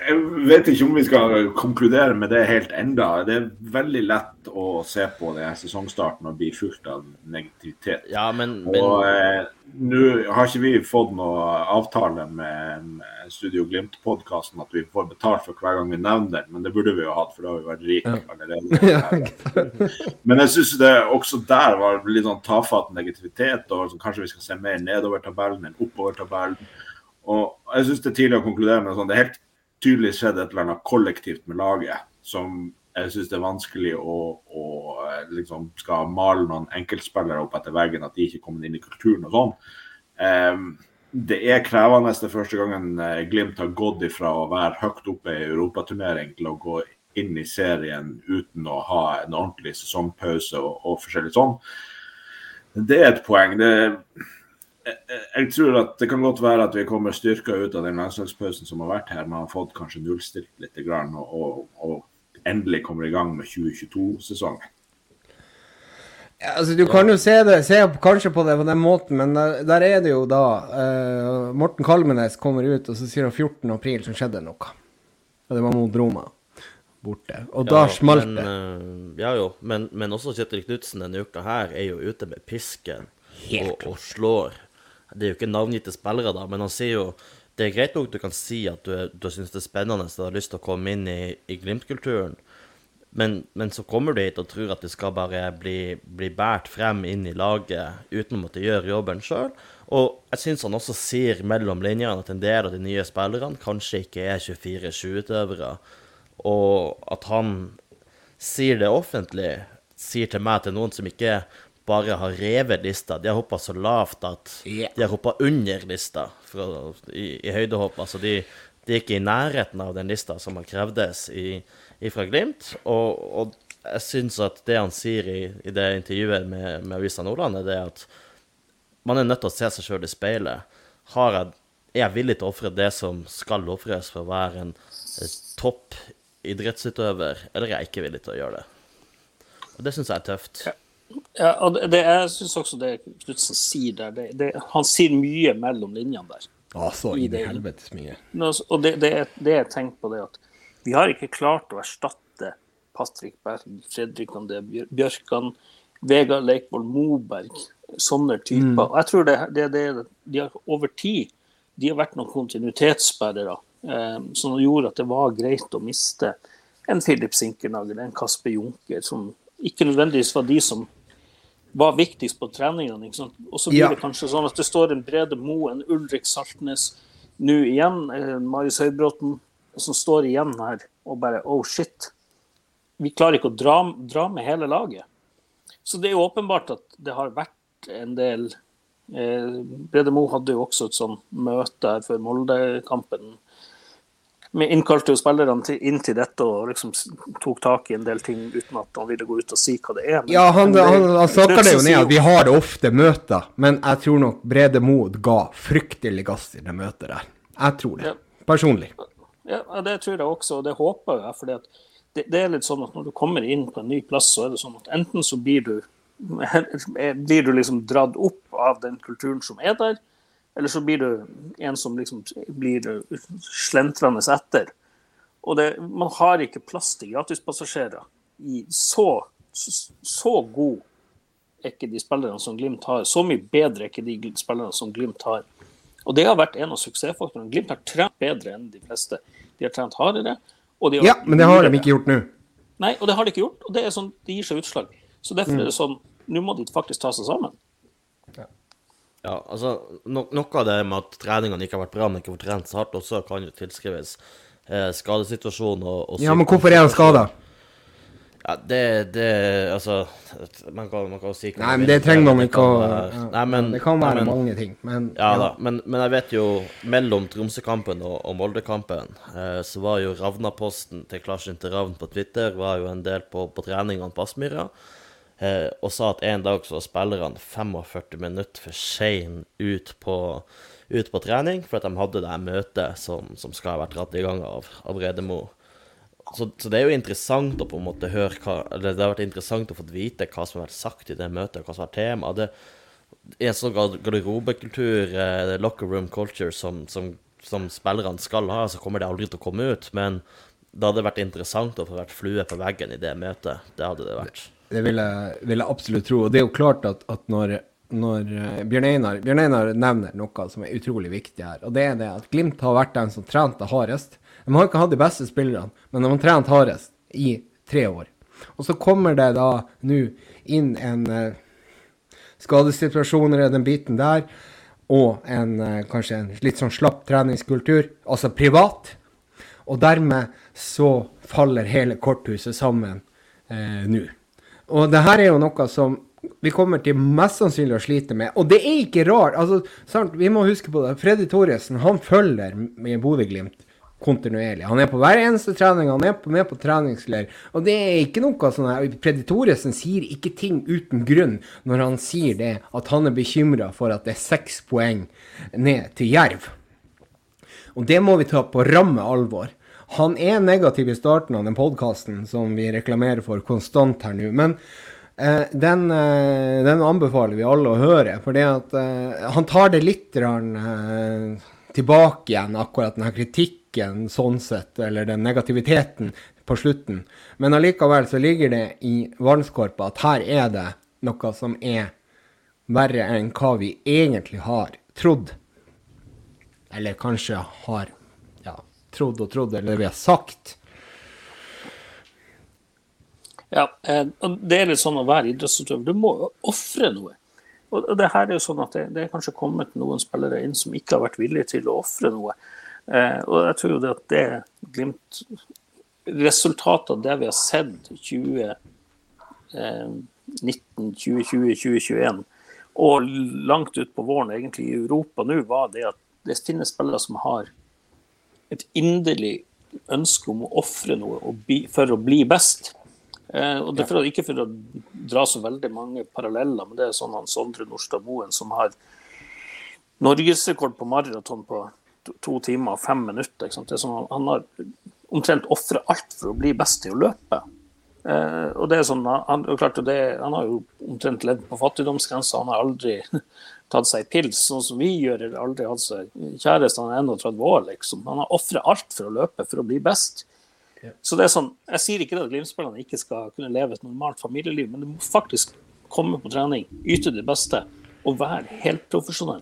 Jeg vet ikke om vi skal konkludere med det helt enda. Det er veldig lett å se på det sesongstarten og bli fulgt av negativitet. Ja, men, men Og eh, nå har ikke vi fått noe avtale med, Studio Glimt-podkasten at vi får betalt for hver gang vi nevner den, men det burde vi jo hatt, for da har vi vært rike allerede. men jeg syns det også der var litt sånn tafatt negativitet, og så kanskje vi skal se mer nedover tabellen enn oppover tabellen. Og jeg syns det er tidlig å konkludere med sånn, det er helt tydelig sett et eller annet kollektivt med laget som jeg syns det er vanskelig å, å eh, liksom skal male noen enkeltspillere opp etter veggen, at de ikke kommer inn i kulturen og sånn. Um, det er krevende det første gangen eh, Glimt har gått ifra å være høyt oppe i europaturnering til å gå inn i serien uten å ha en ordentlig sesongpause og, og forskjellig sånn. Det er et poeng. Det, jeg, tror at det kan godt være at vi kommer styrka ut av den landslagspausen som har vært her. Man har fått kanskje nullstilt litt og, og, og endelig kommer i gang med 2022-sesongen. Ja, altså, du kan jo se det, se kanskje på det på den måten, men der, der er det jo da uh, Morten Kalmenes kommer ut, og så sier han 14. april så skjedde noe. Og det var mot Roma borte. Og da smalt det. eh, ja jo, men, men også Kjetil Knutsen denne uka her er jo ute med pisken og, og slår. Det er jo ikke navngitte spillere, da, men han sier jo Det er greit nok du kan si at du, du syns det er spennende og har lyst til å komme inn i, i Glimt-kulturen, men, men så kommer du hit og tror at du skal bare bli, bli båret frem inn i laget uten å måtte gjøre jobben sjøl. Og jeg syns han også sier mellom linjene at en del av de nye spillerne kanskje ikke er 24-7-utøvere. Og at han sier det offentlig, sier til meg til noen som ikke bare har revet lista. De har hoppa så lavt at yeah. de har hoppa under lista fra, i, i høydehopp. Altså de, de ikke i nærheten av den lista som har krevdes i, fra Glimt. Og, og jeg syns at det han sier i, i det intervjuet med, med Avisa Nordland, er det at man er nødt til å se seg sjøl i speilet. Har jeg, er jeg villig til å ofre det som skal ofres for å være en eh, topp idrettsutøver, eller er jeg ikke villig til å gjøre det? Og Det syns jeg er tøft. Ja, og det, jeg syns også det Knutsen sier der, det, det, han sier mye mellom linjene der. Ja, så i inn i det. helvetes mye. Og det, det, det jeg tenker på, det at vi har ikke klart å erstatte Patrick Berg, Fredrik André Bjørkan, Vegard Leikvoll Moberg, sånne typer. Og jeg tror det, det, det de har over tid de har vært noen kontinuitetsbærere eh, som gjorde at det var greit å miste en Philip Sinkernagel, en Kasper Junker, som ikke nødvendigvis var de som var viktigst på treningene. ikke sant? Og så blir det kanskje sånn at det står en Brede Moe, en Ulrik Saltnes, nå igjen eh, Marius Høybråten, som står igjen her og bare oh shit. Vi klarer ikke å dra, dra med hele laget. Så det er jo åpenbart at det har vært en del eh, Brede Moe hadde jo også et sånn møte her før Molde-kampen Vi innkalte jo spillerne inn til dette og liksom tok tak i en del ting uten at han ville gå ut og si hva det er. Men- Ja, han, det- han, han snakker det jo ned at vi har ofte møter, men jeg tror nok Brede Mod ga fryktelig gass i det møtet der. Jeg tror det. Ja. Personlig. Ja, ja, det tror jeg også, og det håper jeg. fordi det, det er litt sånn at når du kommer inn på en ny plass, så er det sånn at enten så blir du blir du liksom dratt opp av den kulturen som er der, eller så blir du en som liksom blir slentrende etter. Og det, man har ikke plass til gratispassasjerer i så, så, god er ikke de spillerne som Glimt har. Så mye bedre er ikke de spillerne som Glimt har. Og det har vært en av suksessfaktorene. Glimt har trent bedre enn de fleste. De har trent hardere. Har Ja, men det har de ikke gjort nå. Nei, og det har de ikke gjort. Og det, sånn, det gir seg utslag. Så derfor Mm. er det sånn Nå må de faktisk ta seg sammen. Ja, altså, no Noe av det med at treningene ikke har vært bra, men ikke får trent så hardt, også kan jo tilskrives eh, skadesituasjonen og, og Ja, men hvorfor er han skada? Ja, det, det Altså, man kan, man kan jo si hva Nei, men det trenger man ikke å ja, Det kan være nei, men- mange ting, men Ja da, men, men jeg vet jo mellom Tromsø-kampen og, og Molde-kampen, eh, så var jo Ravna-posten til Klarsynte Ravn på Twitter var jo en del på, på treningene på Aspmyra, eh, og sa at en dag så var spillerne 45 minutter for sein ut ut på trening, for at de hadde det møtet som, som skal ha vært dratt i gang av, av Redemo. Så, så det er jo interessant å på en måte høre hva Eller det har vært interessant å få vite hva som har vært sagt i det møtet, hva som har vært tema. Det, i en sånn gar- garderobekultur, eh, locker room culture, som, som, som spillerne skal ha, så kommer det aldri til å komme ut. Men det hadde vært interessant å få vært flue på veggen i det møtet. Det hadde det vært. Det vil jeg, vil jeg absolutt tro. Og det er jo klart at, at når, når eh, Bjørn, Einar, Bjørn Einar nevner noe som er utrolig viktig her, og det er det at Glimt har vært den som trente hardest. De har ikke hatt de beste spillerne, men de har trent hardest i tre år. Og så kommer det da nå inn en skadesituasjon skadesituasjoner i den biten der, og en, eh, kanskje en litt sånn slapp treningskultur, altså privat. Og dermed så faller hele korthuset sammen eh, nå. Og det her er jo noe som vi kommer til mest sannsynlig å slite med. Og det er ikke rart. altså, sant? Vi må huske på det. Freddy Thoresen han følger med Bodø-Glimt kontinuerlig. Han er på hver eneste trening, han er på, med på treningsleir. Og det er ikke noe sånn her Freddy Thoresen sier ikke ting uten grunn når han sier det, at han er bekymra for at det er seks poeng ned til Jerv. Og det må vi ta på ramme alvor. Han er negativ i starten av den podkasten som vi reklamerer for konstant her nå. Men eh, den, eh, den anbefaler vi alle å høre. For eh, han tar det litt rann, eh, tilbake igjen, akkurat denne kritikken sånn sett, eller den negativiteten på slutten. Men allikevel så ligger det i vannskorpa at her er det noe som er verre enn hva vi egentlig har trodd. Eller kanskje har ja, trodd og trodd, eller det vi har sagt. Ja, eh, og det er litt sånn å være idrettsutøver. Du må ofre noe. Og det her er jo sånn at det, det er kanskje kommet noen spillere inn som ikke har vært villige til å ofre noe. Eh, og jeg tror jo det at det Glimt Resultatet av det vi har sett 2019, 2020, 2021 og langt ut på våren egentlig i Europa nå, var det at det finnes spillere som har et inderlig ønske om å ofre noe for å bli best. Eh, og det for, Ikke for å dra så veldig mange paralleller, men det er sånn han Sondre Nordstad Moen som har norgesrekord på maraton på to, timer og fem minutter. Er sånn, han- har omtrent ofra alt for å bli best til å løpe. Eh, og det er sånn, han, klart, det, han har jo omtrent levd på fattigdomsgrensa. Han har aldri tatt seg pils, sånn som vi gjør, eller aldri hatt seg kjæreste. Han er 31 år, liksom. Han har ofra alt for å løpe, for å bli best. Så det er sånn, Jeg sier ikke det at Glimt-spillerne ikke skal kunne leve et normalt familieliv, men du må faktisk komme på trening, yte det beste og være helt profesjonell.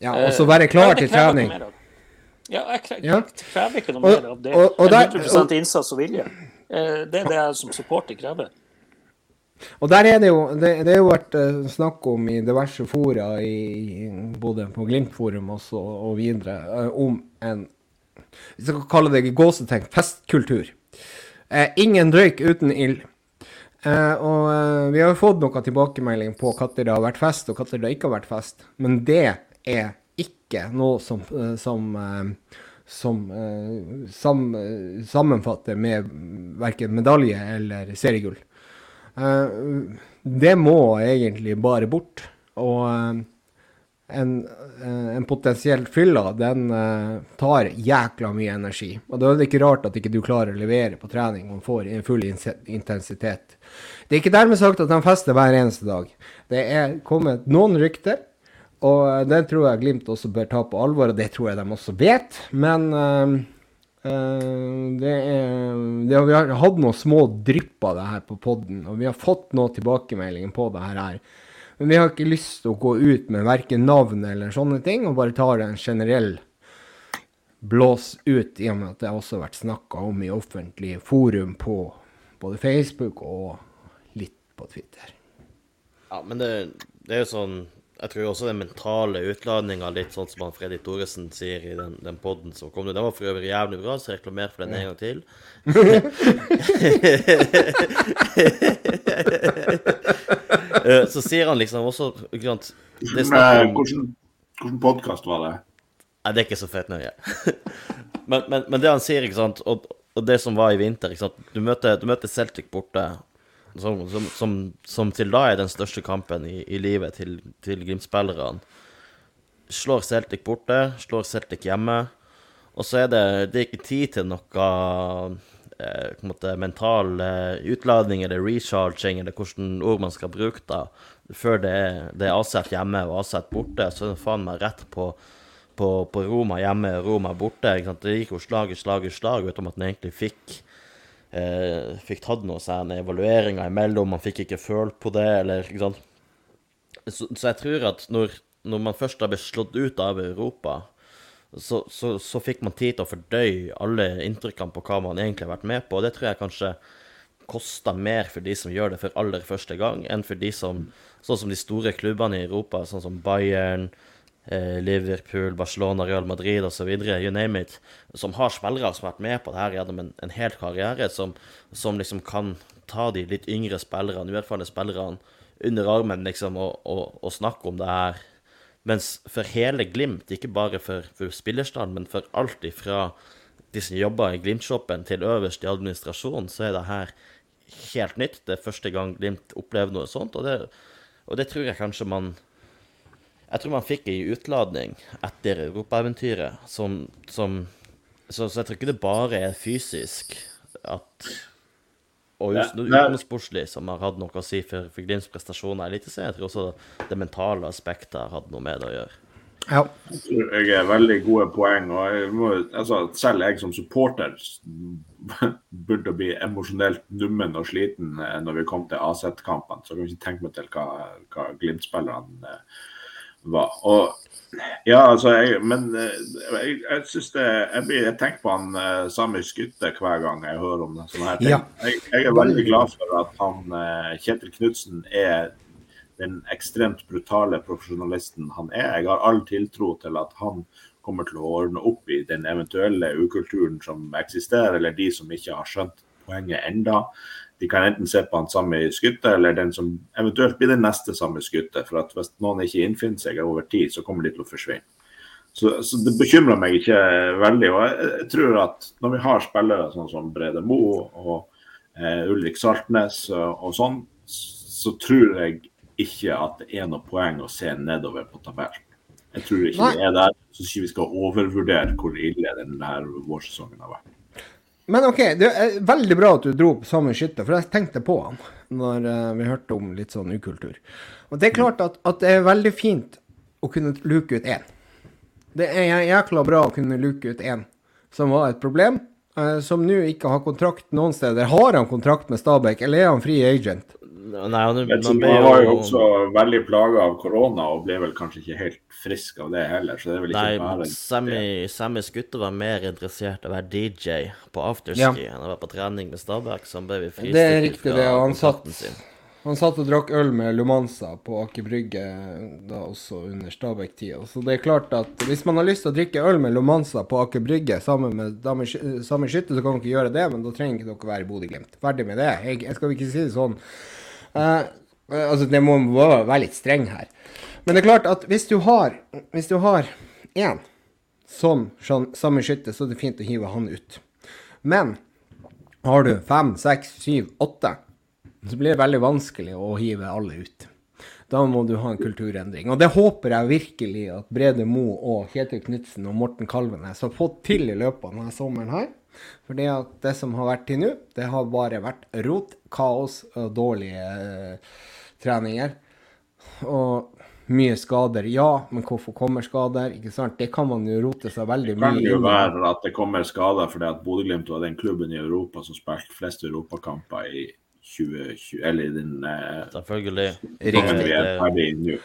Ja, og så være klar til trening. Ja, jeg krever, Ja. krever ikke noe mer av det og- og og der- 100 innsats og vilje. Eh, Det er det jeg som supporter krever. Og der er det jo Det, det er jo vært eh, snakk om i diverse fora, i, både på Glimt-forum også, og videre, eh, om en Hvis jeg kan kalle det gåsetegn festkultur. Eh, ingen røyk uten ild. Eh, og eh, vi har jo fått noe tilbakemelding på når det har vært fest, og når det ikke har vært fest. Men det er ikke noe som, eh, som, som eh, sam, sammenfatter med verken medalje eller seriegull. Eh, det må egentlig bare bort. Og eh, en, eh, en potensiell fylla, den tar jækla mye energi. Og da er det ikke rart at ikke du klarer å levere på trening og får full intensitet. Det er ikke dermed sagt at de fester hver eneste dag. Det er kommet noen rykter, og det tror jeg Glimt også bør ta på alvor, og det tror jeg de også vet. Men det er, det, vi har hatt noen små drypp av det her på podden, og vi har fått noen tilbakemeldinger på det her. Men vi har ikke lyst til å gå ut med verken navn eller sånne ting, og bare tar en generell blås ut, i og med at det har også vært snakka om i offentlige forum på både Facebook og litt på Twitter. Ja, men det, det er jo sånn Jeg tror også den mentale utladninga, litt sånn som han Freddy Thoresen sier i den, den poden som kom nå, den var for øvrig jævlig bra, så reklamer for den en gang til. Eh, så sier han liksom også ikke sant, Det Men, om Hvordan, hvordan podkast var det? Nei, det er ikke så fett nøye. men, men, men det han sier, ikke sant, og, og det som var i vinter ikke sant, Du møter, du møter Celtic borte, som, som, som, som til da er den største kampen i, i livet til, til Glimt-spillerne. Slår Celtic borte, slår Celtic hjemme, og så er det, det er ikke tid til noe eh, måte mental eh, utladning eller recharging, eller hvordan ord man skal bruke da, før det er, det er Aset hjemme og Aset borte, så er det faen meg rett på på, på Roma hjemme, Roma borte. Det gikk jo slag i slag i slag uten at man egentlig fikk eh, fikk tatt noen en evalueringer imellom. Man fikk ikke følt på det, eller ikke sant. Så, så jeg tror at når, når man først har blitt slått ut av Europa, så, så, så fikk man tid til å fordøye alle inntrykkene på hva man egentlig har vært med på. Og det tror jeg kanskje koster mer for de som gjør det for aller første gang, enn for de som Sånn som de store klubbene i Europa, sånn som Bayern, Liverpool, Barcelona, Real Madrid osv., you name it, som har spillere som har vært med på det her gjennom en, en hel karriere, som, som liksom kan ta de litt yngre spillerne, uerfarne spillerne, under armen liksom, og, og, og snakke om det her. Mens for hele Glimt, ikke bare for, for spillerstanden, men for alt ifra de som jobber i Glimt-shoppen til øverst i administrasjonen, så er det her helt nytt. Det er første gang Glimt opplever noe sånt, og det, og det tror jeg kanskje man Jeg tror man fikk ei utladning etter europaeventyret som, som så, så jeg tror ikke det bare er fysisk at og utenomsportslig som har hatt noe å si for, for Glimts prestasjoner i Eliteserien. Jeg tror også det mentale aspektet har hatt noe med det å gjøre. Ja. Jeg tror jeg er veldig gode poeng. og jeg må, altså, Selv jeg som supporter burde bli emosjonelt nummen og sliten eh, når vi kom til AZ-kampene. Så jeg kan ikke tenke meg til hva, hva Glimt-spillerne eh, var. Og ja, altså, jeg, Men eh, jeg, jeg syns det Jeg, blir, jeg tenker på han eh, Sami Skytte hver gang jeg hører om sånne her ting. Ja. Jeg, jeg er veldig glad for at han eh, Kjetil Knutsen er den ekstremt brutale profesjonalisten han er. Jeg har all tiltro til at han kommer til å ordne opp i den eventuelle ukulturen som eksisterer, eller de som ikke har skjønt poenget enda. De kan enten se på han samme skuttet, eller den som eventuelt blir den neste samme skuttet, For at hvis noen ikke innfinner seg over tid, så kommer de til å forsvinne. Så, så det bekymrer meg ikke veldig. og jeg, jeg tror at når vi har spillere sånn som Brede Moe og eh, Ulrik Saltnes og, og sånn, så tror jeg ikke at det er noe poeng å se nedover på tabellen. Jeg tror ikke Nei. vi er der. Så ikke vi skal overvurdere hvor ille denne vårsesongen har vært. Men OK, det er veldig bra at du dro på samme skytte, for jeg tenkte på han når eh, vi hørte om litt sånn ukultur. Og det er klart at, at det er veldig fint å kunne luke ut én. Det er jækla bra å kunne luke ut én som var et problem, eh, som nå ikke har kontrakt noen steder. Har han kontrakt med Stabæk, eller er han free agent? Nei, han, Jeg han ble han var jo også veldig plaga av korona og ble vel kanskje ikke helt frisk av det heller. så det er vel ikke Nei, bare... Sammy, Sammy Skutte var mer interessert i å være DJ på afterski enn å være på trening med Stabæk, så han ble fristilt Det er riktig, det, og han satt- sin. Han satt og drakk øl med Lumanza på Aker Brygge da også under Stabæk-tida. Så det er klart at hvis man har lyst til å drikke øl med Lumanza på Aker Brygge sammen med samme skytte, så kan dere gjøre det, men da trenger ikke dere være i Bodø-Glimt. Ferdig med det. Jeg, jeg skal ikke si det sånn. Eh, altså, det må må være litt streng her. Men det er klart at hvis du har Hvis du har én som samme skytter, Skytte, så er det fint å hive han ut. Men har du fem, seks, syv, åtte, så blir det veldig vanskelig å hive alle ut. Da må du ha en kulturendring. Og det håper jeg virkelig at Brede Mo og Kjetil Knutsen og Morten Kalvenes har fått til i løpet av denne sommeren her. For det, at det som har vært til nå, det har bare vært rot, kaos og dårlige eh, treninger. Og mye skader. Ja, men hvorfor kommer skader? Ikke sant? Det kan man jo rote seg veldig Det kan jo være at det kommer skader fordi at Bodø-Glimt var den klubben i Europa som spilte flest europakamper i 2020, eller i den eh, Selvfølgelig. er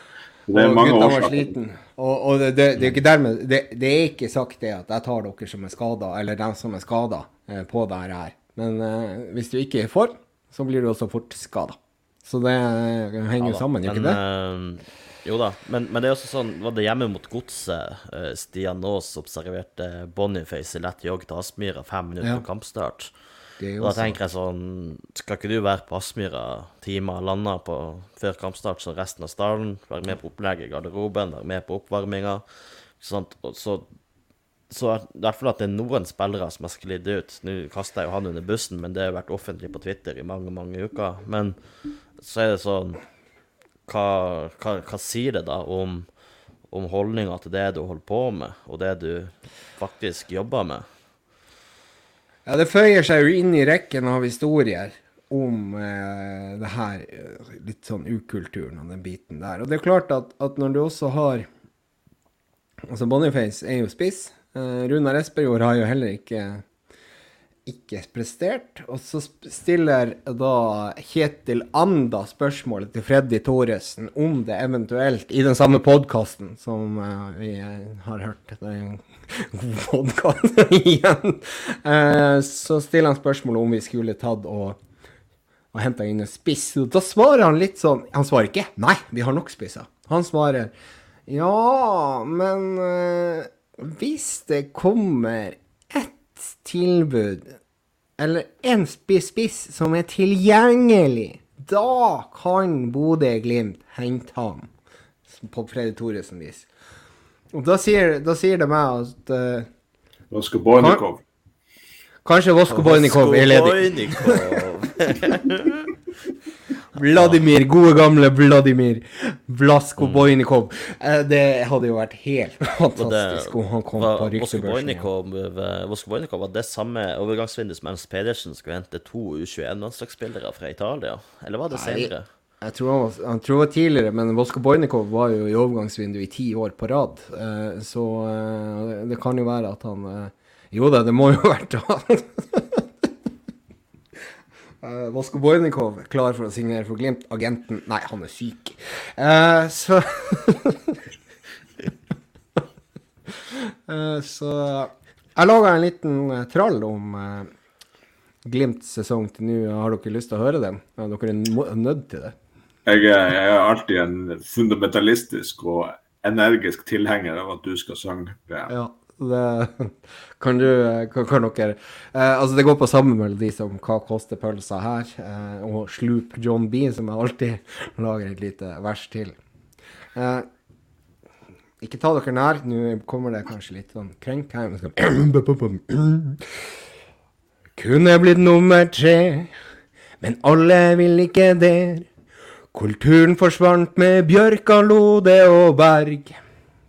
Det- er Og mange gutta var sliten. Og, og det, det, det er ikke dermed det, det er ikke sagt det at jeg tar dere som er skada, eller dem som er skada, eh, på det her. Men eh, hvis du ikke er for, så blir du også fort skada. Så det eh, henger jo Ja sammen, gjør ikke det? eh, jo da, men, men det er også sånn Var det hjemme mot Godset eh, Stian Aas observerte Boniface i lett jogg til Aspmyra fem minutter Ja. på kampstart? Og da tenker jeg sånn Skal ikke du være på Aspmyra timer lande på før kampstart som resten av stallen? Være med på opplegget i garderoben, være med på oppvarminga. Ikke så så i hvert fall at det er noen spillere som har sklidd ut. Nå kaster jeg jo han under bussen, men det har vært offentlig på Twitter i mange, mange uker. Men så er det sånn Hva, hva, hva sier det da om, om holdninga til det du holder på med, og det du faktisk jobber med? Ja, det føyer seg jo inn i rekken av historier om eh, det her eh, litt sånn ukulturen og den biten der. Og det er klart at, at når du også har Altså, Boniface er jo spiss. Eh, Runar Espejord har jo heller ikke ikke prestert. Og så stiller da Kjetil Anda spørsmålet til Freddy Thoresen om det eventuelt, i den samme podkasten som eh, vi eh, har hørt Det er en god podkast igjen. Eh, så stiller han spørsmålet om vi skulle tatt og og henta inn en spiss. Og da svarer han litt sånn Han svarer ikke 'nei, vi har nok spisser'. Han svarer 'ja, men eh, hvis det kommer tilbud, eller en spiss, spiss som er tilgjengelig, da kan Bodø-Glimt hente ham'. På Freddy Thoresen-vis. Og da sier, da sier det meg at uh, Vosko Bojnikov. kanskje Vosko Bojnikov er ledig. Vladimir, gode gamle Vladimir Vlasko Mm. Bojnikov. Eh, Det hadde jo vært helt fantastisk om han kom var på Vosko ryktebørsen. igjen. Eh, Vosko Bojnikov var det samme overgangsvindu som Ernst Pedersen skulle hente to U21-landslagsspillere fra Italia? Eller var det Nei, senere? Jeg tror han var, han tror var tidligere, men Vosko Bojnikov var jo i overgangsvindu i ti år på rad. Eh, Så det kan jo være at han Jo da, det må jo ha vært han. Eh, Vosko Bojnikov klar for å signere for Glimt. Agenten Nei, han er syk. Uh, så uh, Så jeg laga en liten trall om Glimts sesong til nå. Har dere lyst til å høre den? Dere er nødt til det. Jeg er, jeg er alltid en fundamentalistisk og energisk tilhenger av at du skal synge. Ja. Det kan du kan, kan dere eh, Altså, det går på samme melodi som Hva koster pølsa her? Eh, og Sloop John B, som jeg alltid lager et lite vers til. Eh, ikke ta dere nær. Nå kommer det kanskje litt sånn krenk her. Kunne blitt nummer tre, men alle vil ikke der. Kulturen forsvant med bjørka, lode og Berg.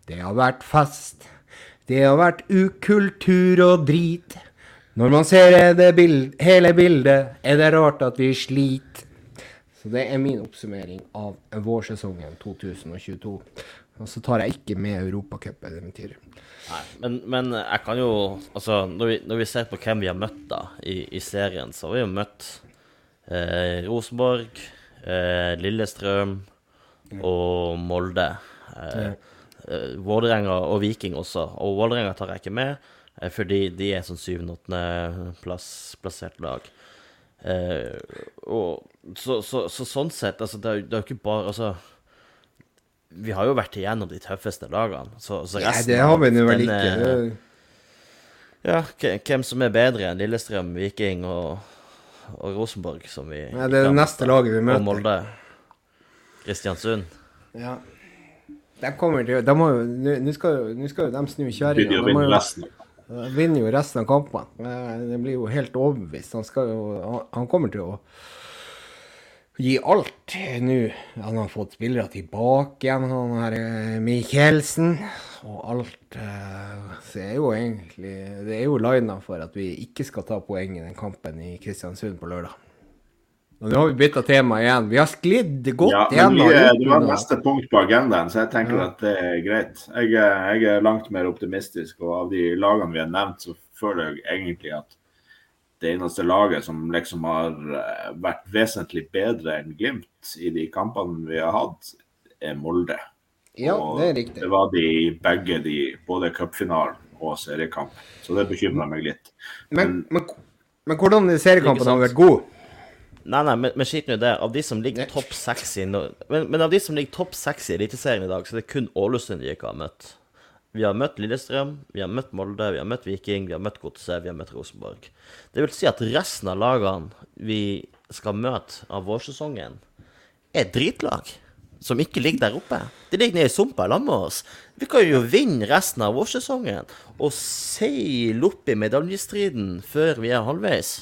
Det har vært fest. Det har vært ukultur og drit. Når man ser det bild, hele bildet, er det rart at vi sliter. Så det er min oppsummering av vårsesongen 2022. Og så tar jeg ikke med Europacup-eventyret. Men, men jeg kan jo Altså, når vi, når vi ser på hvem vi har møtt da i, i serien, så har vi jo møtt eh, Rosenborg, eh, Lillestrøm og Molde. Eh, eh, Vålerenga og Viking også. Og Vålerenga tar jeg ikke med, eh, fordi de er sånn syvende-åttende plass, plassert lag. Eh, og så, så, så sånn sett, altså, det er jo ikke bare Altså vi har jo vært igjennom de tøffeste lagene. Så, så Nei, det har vi nå vel ikke. Det- Ja, hvem som er bedre enn Lillestrøm, Viking og, og Rosenborg, som vi Nei, det er det neste laget vi Og møter. Molde. Kristiansund. Ja. De kommer til De må jo Nå skal skal jo de snu kjerringa. De resten. vinner jo resten av kampene. Eh, Det blir jo helt overbevist. Han jo Han, kommer til å gi alt nå. Han har fått spillere tilbake igjen, han her Michelsen. Mikkelsen. Og alt eh, Så er jo egentlig Det er jo lina for at vi ikke skal ta poeng i den kampen i Kristiansund på lørdag. Og nå har vi bytta tema igjen. Vi har sklidd godt Ja, men gjennom. vi, det var neste punkt på agendaen, så jeg tenker at det er greit. Jeg, er- jeg er langt mer optimistisk, og av de lagene vi har nevnt, så føler jeg egentlig at det eneste laget som liksom har eh, vært vesentlig bedre enn Glimt i de kampene vi har hatt, er Molde. Ja, Og det er riktig. Det var de begge de, både cupfinalen og seriekamp. Så det bekymrer meg litt. Men, men, men hvordan seriekampen har vært god? Nei, nei, men, men skitt nå i det. Av de som ligger topp seks i no- men, men av de som ligger topp seks i Eliteserien i dag, så er det kun Ålesund vi ikke har møtt. Vi har møtt Lillestrøm, vi har møtt Molde, vi har møtt Viking, vi har møtt Godset, vi har møtt Rosenborg. Det vil si at resten av lagene vi skal møte av vårsesongen, er dritlag. Som ikke ligger der oppe. De ligger nede i sumpa sammen med oss. Vi kan jo vinne resten av vårsesongen og seile opp i medaljestriden før vi er halvveis.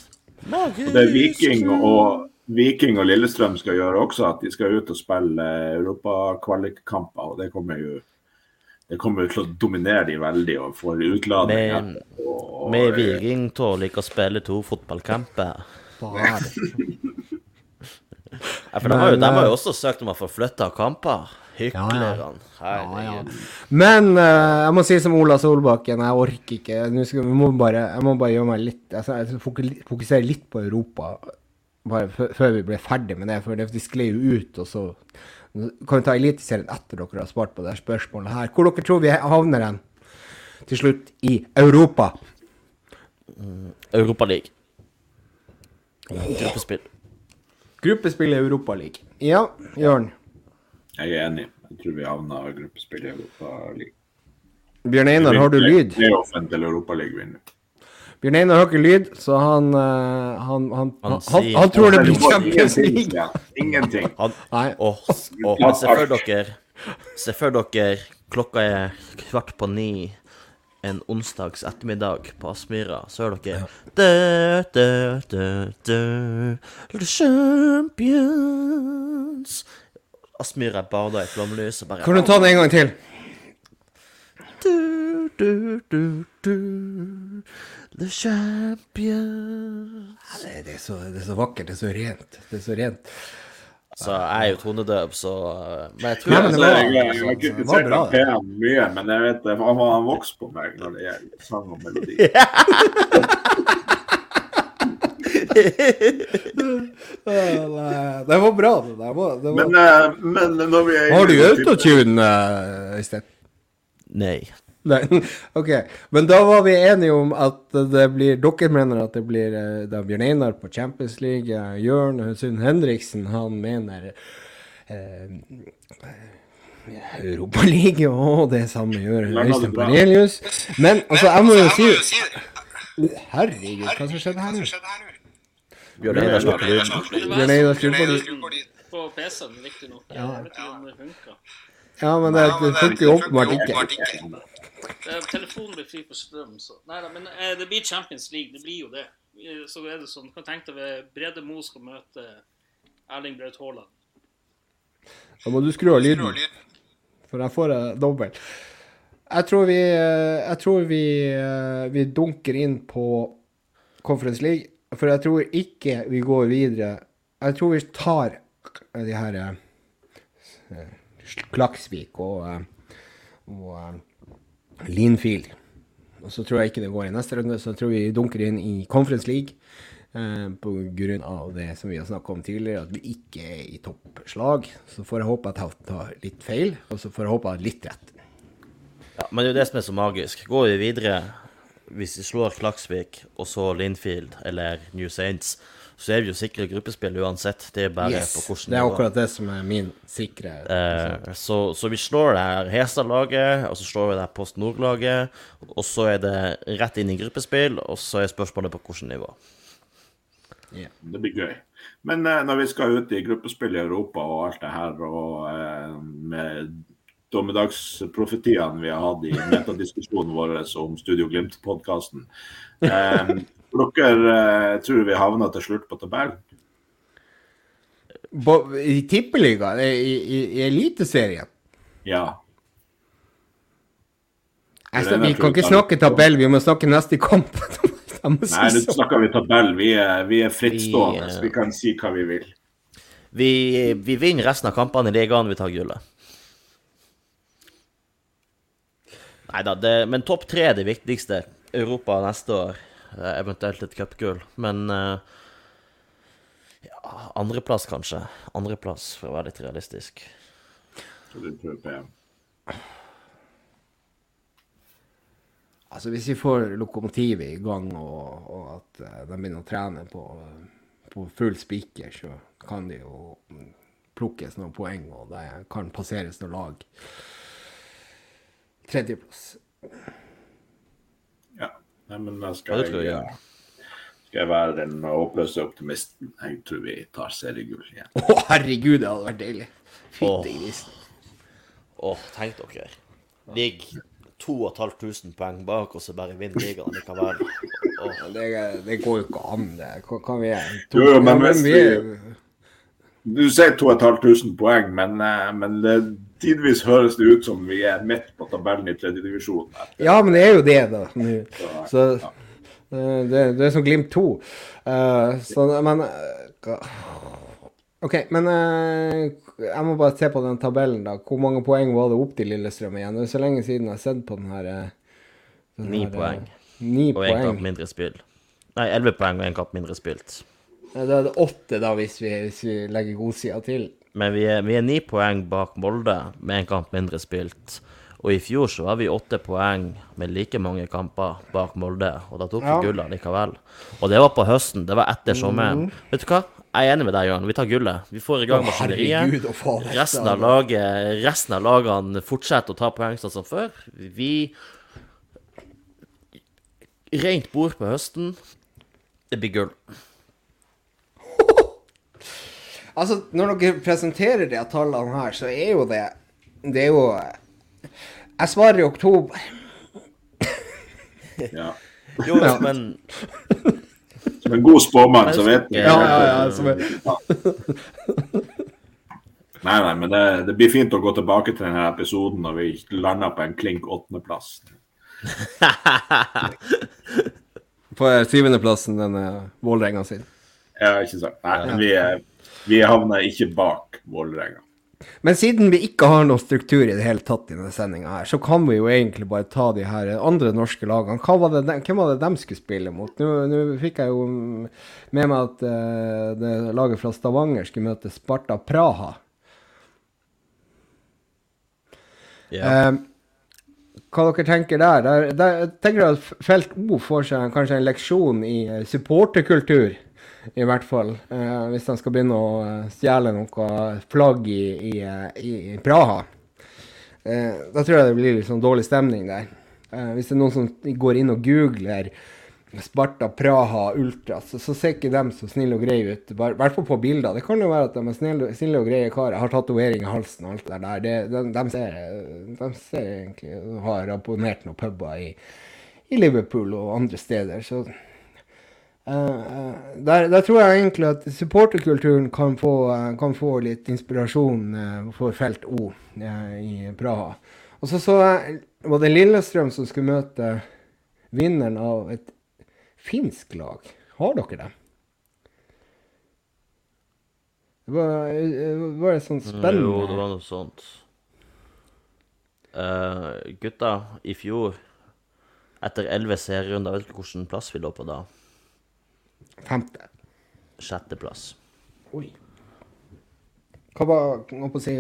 Og det Viking og, Viking og Lillestrøm skal gjøre også, at de skal ut og spille europakvalikkamper. Det kommer jo det kommer til å dominere de veldig og få utladning. Vi Viking til å like å spille to fotballkamper. Bare. Ja, for de har, jo, de har jo også søkt om å få flytta kamper. Hyklerne. Ja, ja. Herregud. Men uh, jeg må si som Ola Solbakken, jeg orker ikke. Skal, vi må bare, jeg må bare gjøre meg litt Jeg skal fokusere litt på Europa bare før vi ble ferdig med det. For det, de sklei jo ut, og så kan vi ta Eliteserien etter dere har svart på det spørsmålet her. Hvor dere tror vi havner hen til slutt i Europa? Europaliga. Gruppespill. Gruppespill i Europaliga. Ja, Jørn. Jeg er enig. Jeg tror vi havna gruppespill i Europaligaen. Bjørn Einar, har du lyd? Playoffen til Europaligaen vinner. Bjørn Einar har ikke lyd, så han eh, han, han, han, Han han, tror det blir Champions League. Ingenting. Han, Nei. og se for dere Se for dere klokka er kvart på ni en onsdags ettermiddag på Aspmyra, så hører dere dø, dø, dø, dø, Champions Aspmyra bada i flomlys og bare Kan du ta den en gang til? du, du, du, du, The Champions Det, det, er så, det er så vakkert, det er så rent. Det er så rent. Så jeg er jo tonedøv, så Men jeg tror ja, men det var- jeg, jeg, jeg har det var kritisert bra, han mye, men jeg vet det, han, han vokste på meg når det gjelder sang og melodi. Det var bra, det der. var- Det var. Men, eh, men når vi er Har du autotune, eh, Øystein? Nei. Nei. OK. Men da var vi enige om at det blir Dere mener at det blir eh, da Bjørn Einar på Champions League. Jørn Sund Henriksen, han mener eh, Europaliga, og det samme gjør Øystein. Barelius. Men altså, jeg må jo si Herregud, hva som skjedde her nå? Bjørn Einar snakker lyd. Bjørn Einar skrur på. PC-en, riktignok. Jeg vet ikke om det funker. Ja, men det, det funker jo åpenbart ikke. Eh, Telefonen blir fri på strøm, så Nei da, men eh, det blir Champions League. Det blir jo det. Eh, Så er det sånn. Kan tenke deg Brede Moe skal møte Erling Braut Haaland. Da må du skru av lyden, for jeg får det dobbelt. Jeg tror vi, jeg tror vi, vi dunker inn på Conference League, for jeg tror ikke vi går videre. Jeg tror vi tar de her eh, Klaksvik og, eh, og eh, Linfield. Og så tror jeg ikke det går i neste runde, så jeg tror vi dunker inn i Conference League. Eh, av det som vi har snakket om tidligere, at vi ikke er i toppslag. Så får jeg håpe at jeg tar litt feil, og så får jeg håpe jeg har litt rett. Ja, men det er jo det som er så magisk. Går vi videre, hvis vi slår Klaksvik og så Linfield eller New Saints, så er vi jo sikre gruppespill uansett. Det er bare Yes, på hvordan det er akkurat det som er min sikre Eh, så, så vi slår det her Hestad-laget, og så slår vi det her Post Nord-laget, og så er det rett inn i gruppespill, og så er spørsmålet på hvilket nivå. Det blir gøy. Men eh, når vi skal ut i gruppespill i Europa og alt det her, og eh, med dommedagsprofetiene vi har hatt i metadiskusjonen vår om Studio Glimt-podkasten. Eh, dere eh, tror vi havna til slutt på tabellen? I tippeligaen? I, i, i Eliteserien? Ja. Er vi kan ikke snakke tabell, vi må snakke neste kamp. Nei, nå snakker vi tabell. Vi er, vi er frittstående, Vi, eh, så vi kan si hva vi vil. Vi, vi vinner resten av kampene i ligaen, vi tar gullet. Nei da, men topp tre er det viktigste. Europa neste år, eventuelt et cupgull. Men uh, ja, andreplass, kanskje. Andreplass, for å være litt realistisk. Så du tror på. Altså, hvis vi får lokomotivet i gang, og, og at eh, de begynner å trene på, på full spiker, så kan det jo plukkes noen poeng, og det kan passeres noen lag. Tredjeplass. Ja. Nei, men da skal jeg, jeg, skal jeg være den håpløse optimisten. Jeg tror vi tar seriegull igjen. Å, herregud, det hadde vært deilig. Fytti grisen. Åh, tenk dere. Ligg 2500 poeng bak, oss og bare vinner ligaen likevel. Oh. Det, det går jo ikke an, det. Hva kan vi gjøre? Jo, jo, men hvis vi vi- Du sier 2500 poeng, men, eh, men det, tidvis høres det ut som vi er midt på tabellen i tredjedivisjon. Ja, men det er jo det, da. nå. Så, eh, det, det er som Glimt 2. Uh, så, men eh, OK, men uh, jeg må bare se på den tabellen, da. Hvor mange poeng var det opp til Lillestrøm igjen? Det er så lenge siden jeg har sett på den her eh, den Ni her, eh, poeng. Ni Og én kamp mindre spill. Nei, elleve poeng og én kamp mindre spilt. Da er det åtte, da, hvis vi, hvis vi legger godsida til. Men vi er, vi er ni poeng bak Molde med en kamp mindre spilt. Og i fjor så var vi åtte poeng med like mange kamper bak Molde, og da tok vi Ja. gullet likevel. Og det var på høsten, det var etter sommeren. Vet du hva? Jeg er enig med deg, Jørn. Vi tar gullet. Vi får i gang maskineriet. Resten av, laget, resten av lagene fortsetter å ta poeng sånn som før. Vi Rent bord på høsten. Det blir gull. Altså, når dere presenterer de tallene her, så er jo det Det er jo Jeg svarer i oktober. Ja. Jo, men Som en god spåmann, så vet du. Ja, ja, ja, som er- Nei, nei, men det, det blir fint å gå tilbake til denne episoden når vi lander på en klink åttendeplass. På syvendeplassen denne Vålerenga sin. Ja, ikke sant. Nei, men vi, er- vi havner ikke bak Vålerenga. Men siden vi ikke har noe struktur i det hele tatt i denne sendinga her, så kan vi jo egentlig bare ta de her andre norske lagene. Hva var det de, hvem var det de skulle spille mot? Nå, nå fikk jeg jo med meg at uh, det laget fra Stavanger skulle møte Sparta Praha. ja. Eh, hva dere tenker der? der, der tenker dere at Felt O får seg kanskje en leksjon i eh, supporterkultur, i hvert fall. eh, hvis de skal begynne å eh, stjele noe flagg i, i, eh, i, i Praha. Eh, da tror jeg det blir litt sånn dårlig stemning der. Eh, hvis det er noen som går inn og googler Sparta Praha Ultras, så, så ser ikke de så snille og greie ut. I hvert fall på bilder. Det kan jo være at de er snille, snille og greie karer. Har tatovering i halsen og alt det der. Det, de, de, ser, de ser egentlig Har abonnert noen puber i, i Liverpool og andre steder. Så der, der tror jeg egentlig at supporterkulturen kan få, eh, kan få litt inspirasjon eh, for felt O eh, i Praha. Og så så jeg var det Lillestrøm som skulle møte vinneren av et finsk lag. Har dere det? Det var, eh, var det sånn spennende Jo, det var noe sånt. Uh, gutta, i fjor, etter elleve serierunder, vet du hvilken plass vi lå på da? Femte. Sjetteplass. Oi. Hva var hva på å si,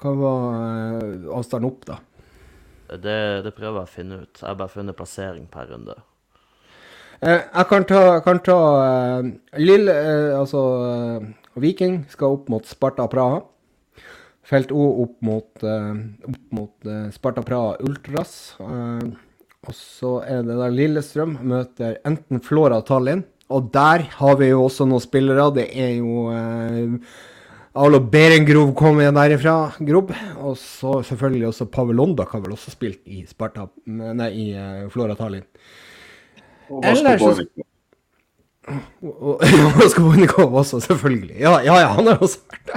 Hva var eh, avstanden opp, da? Det, det prøver jeg å finne ut. Jeg har bare funnet plassering per runde. Eh, jeg kan ta, kan ta uh, Lille uh, Altså uh, Viking skal opp mot Sparta Praha. Felt O opp mot, opp mot Sparta Praha Ultras. Eh, og så er det da Lillestrøm møter enten Flora Tallinn. Og der har vi jo også noen spillere. Det er jo eh, Alo Berengrov kom igjen derifra, Grob. Og så selvfølgelig også Pavel Londak har vel også spilt i Sparta, nei, i eh, Flora Tallinn. Og Ellers Og, og Oskar også, selvfølgelig. Ja, ja, ja, han har også vært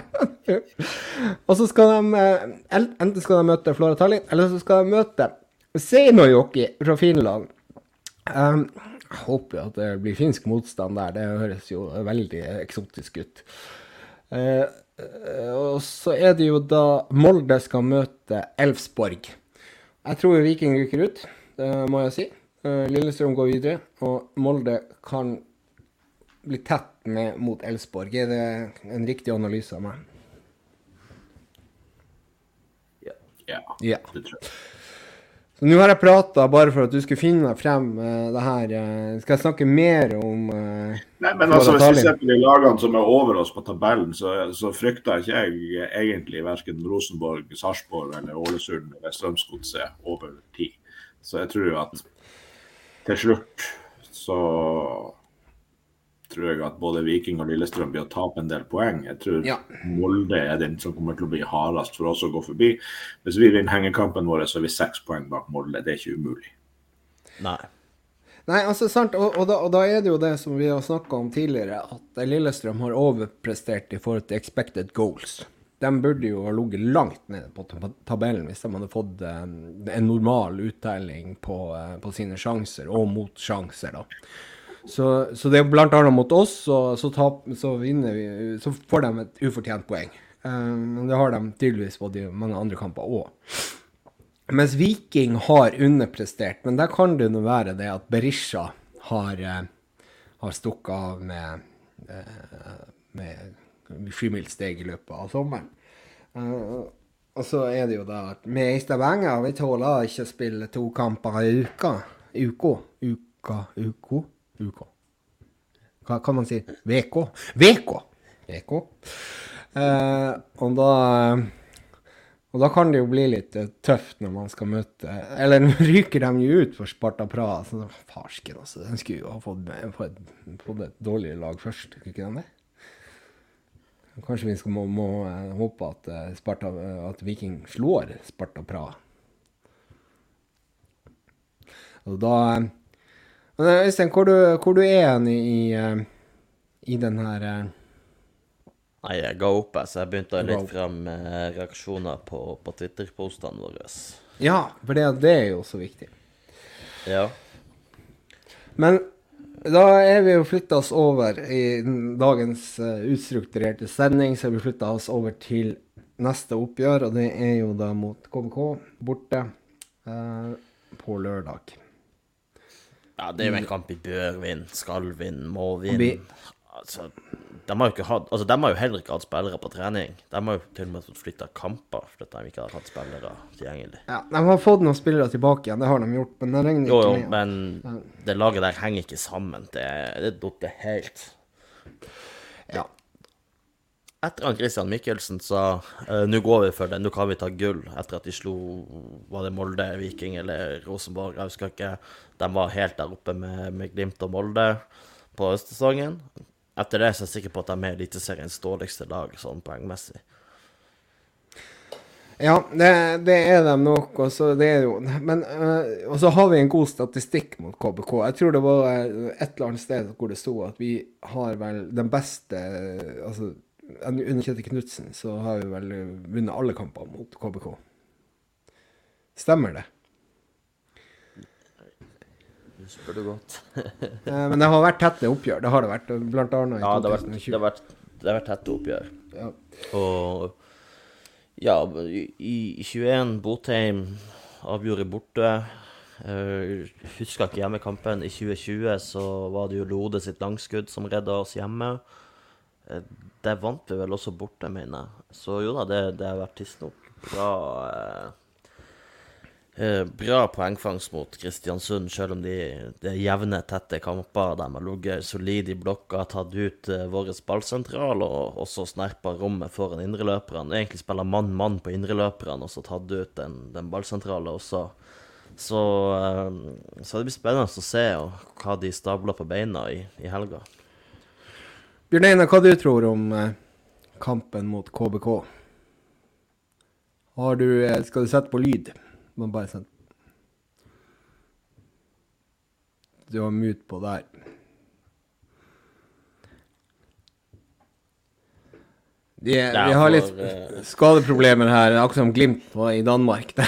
der. og så skal de eh, enten skal de møte Flora Tallinn, eller så skal de møte Seinojoki fra Finland. Um, jeg håper jo at det blir finsk motstand der, det høres jo veldig eksotisk ut. Eh, eh, og så er det jo da Molde skal møte Elfsborg. Jeg tror Viking rykker ut, det må jeg si. Uh, Lillestrøm går videre, og Molde kan bli tett med mot Elfsborg. Er det en riktig analyse av meg? Ja, Ja. det tror jeg. Så nå har jeg prata bare for at du skulle finne frem eh, det her. eh, skal jeg snakke mer om eh, Nei, men altså, Hvis vi ser på de lagene som er over oss på tabellen, så, så frykter ikke jeg egentlig verken Rosenborg, Sarpsborg eller Ålesund eller Strømsgodset over tid. Så jeg tror at til slutt så tror jeg at både Viking og Lillestrøm blir å tape en del poeng. Jeg tror Ja. Molde er den som kommer til å bli hardest for oss å gå forbi. Hvis vi vinner hengekampen vår, så er vi seks poeng bak Molde. Det er ikke umulig. Nei. Nei, altså sant, og, og, da, og da er det jo det som vi har snakka om tidligere, at Lillestrøm har overprestert i forhold til expected goals. De burde jo ha ligget langt nede på tabellen hvis de hadde fått eh, en normal uttelling på, eh, på sine sjanser, og mot sjanser, da. Så, så det er blant annet mot oss, så, så, tap, så, vi, får de et ufortjent poeng. Men um, det har de tydeligvis fått i mange andre kamper òg. Mens Viking har underprestert, men der kan det nå være det at Berisha har, uh, har stukket av med, uh, med sjumilssteg i løpet av sommeren. Uh, og så er det jo da at vi i Stavanger vi tåler ikke å spille to kamper i uka. Uka. Uka. Uko. Uka. Hva kan man si? VK. VK. VK. Eh, og da og da kan det jo bli litt eh, tøft når man skal møte Eller nå ryker de jo ut for Sparta Praha. Så farsken, altså. De skulle jo ha fått, fått, fått et dårligere lag først, skulle ikke de det? Kanskje vi skal må, må eh, håpe at, eh, Sparta, at Viking slår Sparta Praha. Og da men, eh, Øystein, hvor, du- hvor du er du i, i, eh, den her eh, Nei, jeg ga opp, jeg, så jeg begynte å litt frem reaksjoner på, på Twitter-postene våre. Ja, for det, det er jo så viktig. Ja. Men da er vi jo flytta oss over i dagens utstrukturerte sending, så har vi flytta oss over til neste oppgjør, og det er jo da mot KBK borte eh, på lørdag. Ja, det er jo en kamp vi bør vinne, skal vinne, må Vi- vinne. Altså, de har jo ikke hatt Altså, de har jo heller ikke hatt spillere på trening. De har jo til og med fått flytta kamper fordi de ikke har hatt spillere tilgjengelig. Ja, De har fått noen spillere tilbake igjen, det har de gjort, men det regner ikke jo, med. men det laget der henger ikke sammen. Det, det datt helt. Ja. Etter at Christian Mikkelsen sa eh, nå går vi for det, nå kan vi ta gull, etter at de slo Var det Molde, Viking eller Rosenborg? Jeg husker ikke. De var helt der oppe med, med Glimt og Molde på høstsesongen. Etter det så er jeg sikker på at de er Eliteseriens dårligste lag sånn poengmessig. Ja, det, det er de nok. Og så, det øh, og så har vi en god statistikk mot KBK. Jeg tror det var øh, et eller annet sted hvor det sto at vi har vel den beste altså Under Kjetil Knutsen så har vi vel vunnet alle kamper mot KBK. Stemmer det? Du spør du godt. Eh, men det har vært tette oppgjør. Det har det vært, blant annet i Ja, det har vært, 2020. det har vært, det har vært tette oppgjør. Ja. Og ja, i, i 21 Botheim avgjorde borte. Uh, husker ikke hjemmekampen. I 2020 så var det jo Lode sitt langskudd som redda oss hjemme. Uh, der vant vi vel også borte, mener jeg. Så jo da, det, det har vært tidsnok bra eh, eh, Bra poengfangst mot Kristiansund, selv om de, er jevne, tette kamper. De har ligget solid i blokka, tatt ut eh, vår ballsentral og også snerpa rommet foran indreløperne. Egentlig spiller mann-mann på indreløperne og så tatt ut den, den ballsentrale også. Så, eh, så det blir spennende å se hva de stabler på beina i, i helga. Bjørn Einar, hva du tror om eh, kampen mot KBK. Har du eh, Skal du sette på lyd? Må bare sånn Du har mute på der. De, Ja, vi har litt for, eh, skadeproblemer her, akkurat som Glimt var i Danmark.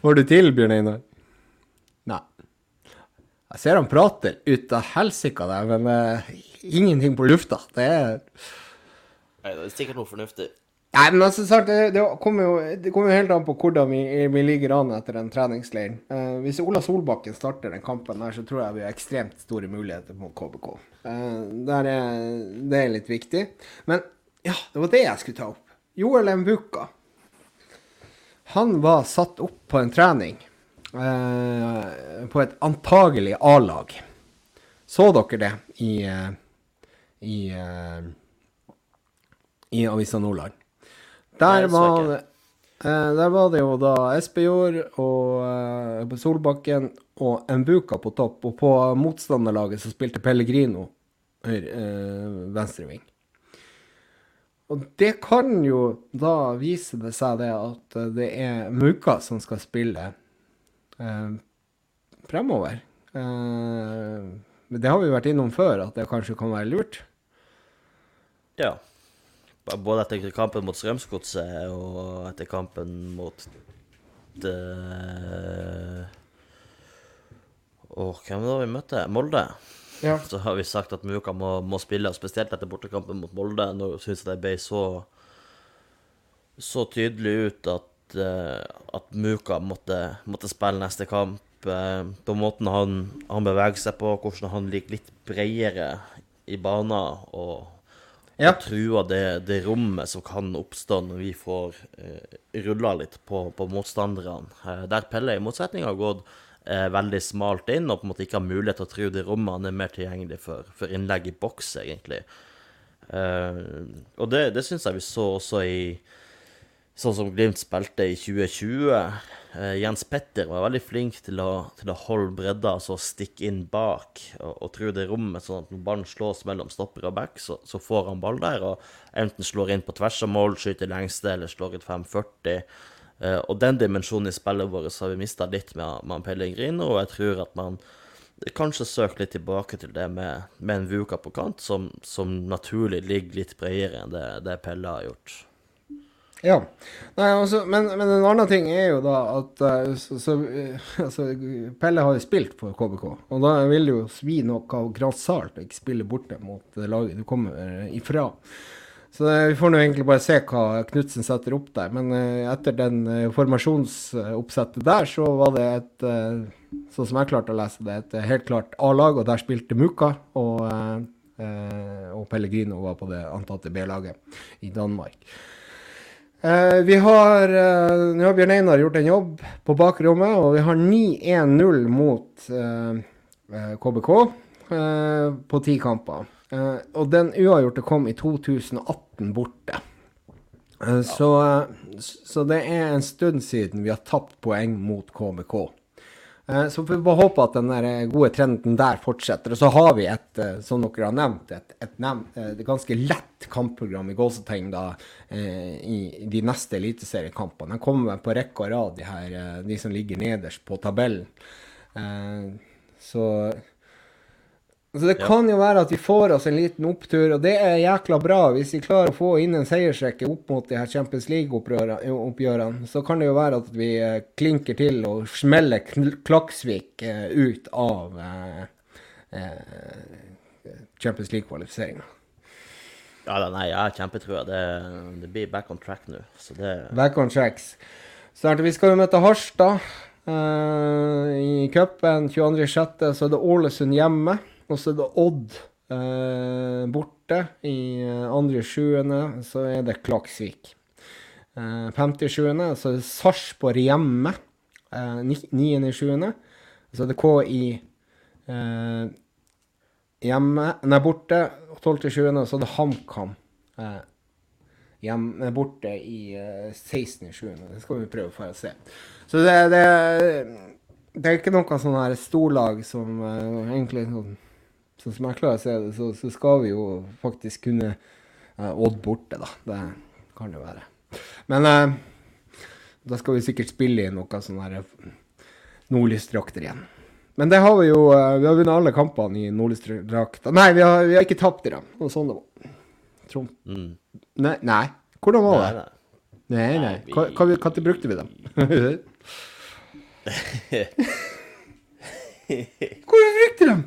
Får du til, Bjørn Einar? Nei. Jeg ser han prater ut av helsike der, men uh, ingenting på lufta. Det er Nei, det er sikkert noe fornuftig. Nei, men altså, sagt, det, det, kommer jo, det jo helt an på hvordan vi, vi ligger an etter den treningsleiren. Uh, hvis Ola Solbakken starter den kampen der, så tror jeg vi har ekstremt store muligheter mot KBK. Uh, der er, det er litt viktig. Men ja, det var det jeg skulle ta opp. Joel Mbuka. Han var satt opp på en trening uh, på et antagelig A-lag. Så dere det i, eh, i, eh, i Avisa Nordland? Der var, det, eh, der var det jo da Espejord og eh, Solbakken og Mbuka på topp. Og på motstanderlaget så spilte Pellegrino eh, venstreving. Og det kan jo da vise det seg det at det er Muka som skal spille eh, fremover. Eh, det har vi vært innom før, at det kanskje kan være lurt. Ja. Både etter kampen mot Strømsgodset og etter kampen mot det... Og hvem var vi møtte? Molde. Ja. Så har vi sagt at Muka må, må spille, og spesielt etter bortekampen mot Molde. Nå syns jeg det ble så så tydelig ut at, eh, at Muka måtte, måtte spille neste kamp. eh, på måten han, han beveger seg på, hvordan han ligger litt bredere i banen. og Ja. Jeg trua det, det rommet som kan oppstå når vi får eh, rulla litt på, på motstanderne. Eh, der Pelle i motsetning har gått eh, veldig smalt inn og på en måte ikke har mulighet til å true det rommet. Han er mer tilgjengelig for, for innlegg i boks, egentlig. Eh, og det, det syns jeg vi så også i Sånn som Glimt spilte i 2020. Eh, Jens Petter var veldig flink til å, til å holde bredda, altså stikke inn bak og, og true det rommet, sånn at når ballen slås mellom stopper og back, så, så får han ball der. og Enten slår inn på tvers av mål, skyter lengste eller slår ut 540. Eh, og den dimensjonen i spillet vårt har vi mista litt med, med Pellegrino, og jeg tror at man kanskje søker litt tilbake til det med, med en Vuka på kant, som, som naturlig ligger litt bredere enn det, det Pelle har gjort. Ja. Nei, altså, men, men en annen ting er jo da at eh, så, så, eh, altså, Pelle har jo spilt for KBK, og da vil det jo svi noe av grassat å ikke spille borte mot det laget du kommer eh, ifra. Så eh, vi får nå egentlig bare se hva Knutsen setter opp der. Men eh, etter den eh, formasjonsoppsettet der, så var det et eh, Sånn som jeg klarte å lese det, et eh, helt klart A-lag, og der spilte Muka. Og, eh, eh, og Pellegrino var på det antatte B-laget i Danmark. Eh, vi har uh, Nå har Bjørn Einar gjort en jobb på bakrommet, og vi har 9-1-0 mot eh, eh, KBK på ti kamper. Og den uavgjorte kom i 2018 borte. Ja. så, så det er en stund siden vi har tapt poeng mot KBK. Eh, Så vi bare håpe at den eh, gode trenden der fortsetter. Og så har vi et, eh, som dere har nevnt, et, et, nevnt, et ganske lett kampprogram i gåsetegn da, i de neste eliteseriekampene. De kommer på rekke og rad, de her, de som ligger nederst på tabellen. Så så det kan jo være at vi får oss en liten opptur, og det er jækla bra. Hvis vi klarer å få inn en seiersrekke opp mot de her Champions League-oppgjørene, så kan det jo være at vi eh, klinker til og smeller Klaksvik eh, ut av eh, Champions League-kvalifiseringa. Ja, da, nei, jeg har kjempetrua. Det, det blir back on track nå. Så det Back on tracks. Snart, vi skal jo møte Harstad uh, i cupen 22.6. Så er det Ålesund hjemme. Og så er det Odd eh, borte i andre 2.7. Så er det Klaksvik. Uh, 5.7. Så er det Sarpsborg hjemme. Uh, 9.7. Så er det KI eh, hjemme Nei, borte 12.7. Og så er det HamKam. eh, hjemme borte i uh, 16.7. Det skal vi prøve for å se. Så det, det, det er ikke noe sånn her storlag som uh, egentlig sånn sånn som jeg klarer å se det, så, så skal vi jo faktisk kunne uh, Odd borte, da. Det kan jo være. Men uh, da skal vi sikkert spille i noe sånn her eh, nordlysdrakter igjen. Men det har vi jo Uh, Vi har vunnet alle kampene i nordlysdrakter. Nei, vi har, vi har ikke tapt i dem. Og sånn det var. Trond. Mm. Nei, nei. Hvordan var det? nei. Nei, nei. Når brukte vi dem? Hvor brukte de dem?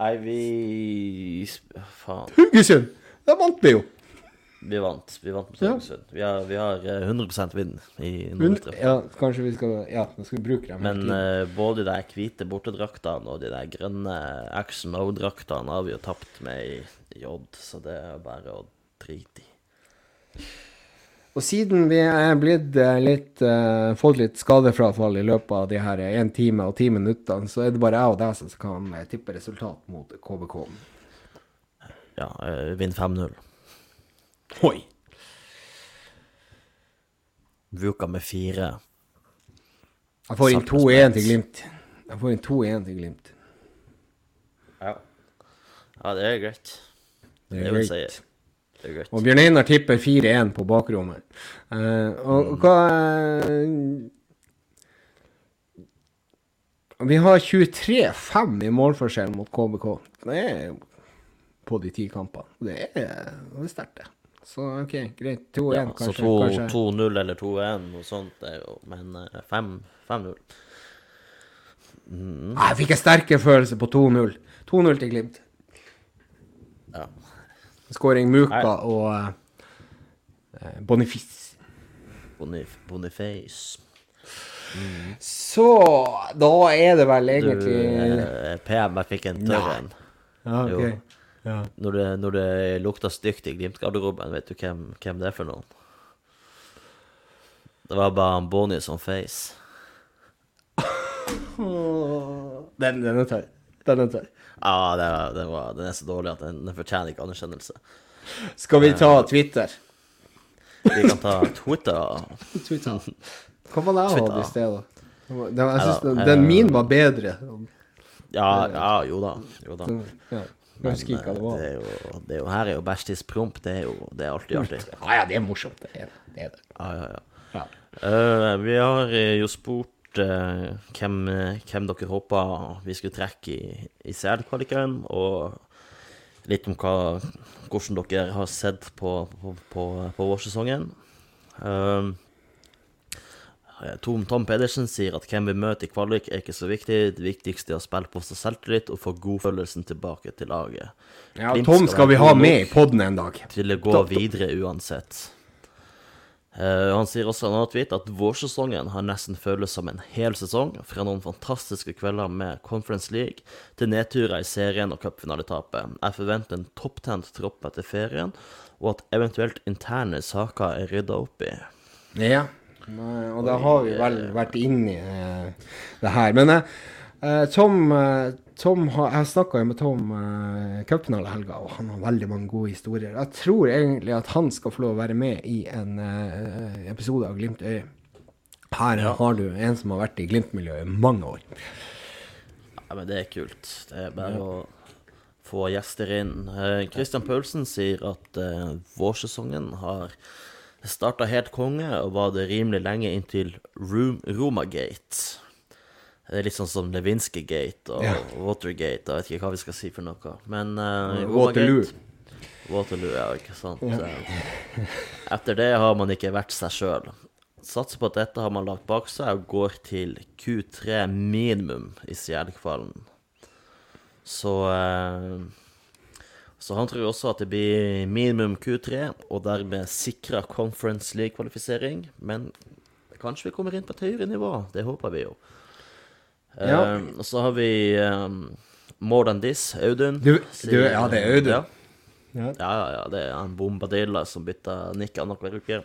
Nei, vi Faen. Haugesund! Da vant vi jo. Vi vant. Vi vant mot Ja. Vi har, vi har eh, 100% vinn i Men, ja, kanskje vi skal Ja, nå skal vi bruke dem. Men uh, eh, både de der hvite bortedraktene og de der grønne Action Mode-draktene har vi jo tapt med i, Odd, så det er bare å drite i. Og siden vi er blitt eh, litt uh, fått litt skadefrafall i løpet av de her én time og ti minuttene, så er det bare jeg og deg som kan eh, tippe resultat mot KBK. Ja, uh, vinn 5-0. Oi! Vuka med fire. Jeg får inn 2-1 til Glimt. Jeg får inn 2-1 til Glimt. Ja. ja, det er greit. Det Det er vil si greit. Og Bjørn Einar tipper 4-1 på bakrommet. Eh, og hva eh, Vi har 23-5 i målforskjell mot KBK. Det er jo på de ti kampene. Det er, det er sterkt, det. Så OK, greit. 2-1, Ja, kanskje. Så 2-0 eller 2-1, noe sånt, er jo Men eh, 5-0 Nei, Jeg fikk en sterke følelse på 2-0. 2-0 til Glimt. Ja. Skåring Muka Nei. og eh, Bonifice. Bonif Boniface. Så da er det vel Du, egentlig eh, PM, jeg fikk en tørr en. Ja, okay. ok. Ja. Når det, når det lukta stygt i Glimt-garderoben, vet du hvem, hvem det er for noen? Det var bare en Bonnie som face. Den, den er tørr. Den er tørr. Ja, det det var, den er så dårlig at den, den fortjener ikke anerkjennelse. Skal vi ta Twitter? Vi kan ta Twitter. Twitter. Hva var det jeg hadde i sted, da? Det var- Jeg synes den, eh, den min var bedre. Ja, ja, jo da. Jo da. Ja. Ikke hva det er jo, det er jo, her er jo bæsjtiss promp. Det er jo det er alltid artig. Ja, ja, det er morsomt. Det er det. er. Ja, ja, ja. Ja. Eh, vi har eh, jo spurt eh, hvem, eh, hvem dere håpa vi skulle trekke i, i CL-kvaliken, og litt om hva, hvordan dere har sett på, på, på, på vårsesongen. Uh, Tom, Tom Pedersen sier at hvem vi møter i kvalik er ikke så viktig. Det viktigste er å spille på seg selvtillit og få godfølelsen tilbake til laget. Ja, Tom skal vi ha med i poden en dag. til å gå videre uansett. Eh, han sier også i en annen tweet at vårsesongen har nesten føles som en hel sesong, fra noen fantastiske kvelder med Conference League til nedturer i serien og cupfinaletapet. Jeg forventer en topptent tropp etter ferien, og at eventuelt interne saker er rydda opp i. Ja, Nei, og da har vi vel vært inni eh, det her. Men uh, eh, Tom, eh, Tom har, Jeg snakka med Tom uh, helga, og han har veldig mange gode historier. Jeg tror egentlig at han skal få lov å være med i en uh, episode av Glimt øye. Her har du en som har vært i Glimt-miljøet i mange år. Ja, men det er kult. Det er bare å få gjester inn. Uh, Christian Paulsen sier at uh, vårsesongen har starta helt konge, og var det rimelig lenge inntil Room, Romagate. Det er litt sånn som Lewinsky-gate og Ja. Watergate. Jeg vet ikke hva vi skal si for noe. Men uh, Waterloo. Waterloo, ja, ikke sant. Eh, Etter det har man ikke vært seg sjøl. Satser på at dette har man lagt bak seg og går til Q3 minimum i CL-kvalen. Så uh, Så han tror også at det blir minimum Q3, og dermed sikra Conference League-kvalifisering. Men kanskje vi kommer inn på et høyere nivå. Det håper vi jo. Ja. Eh, og så har vi eh, More Than This, Audun. Du- du- ja, det er Audun. Ja. Ja. Ja, ja, det er en bombadilla som bytter nikk annenhver uke.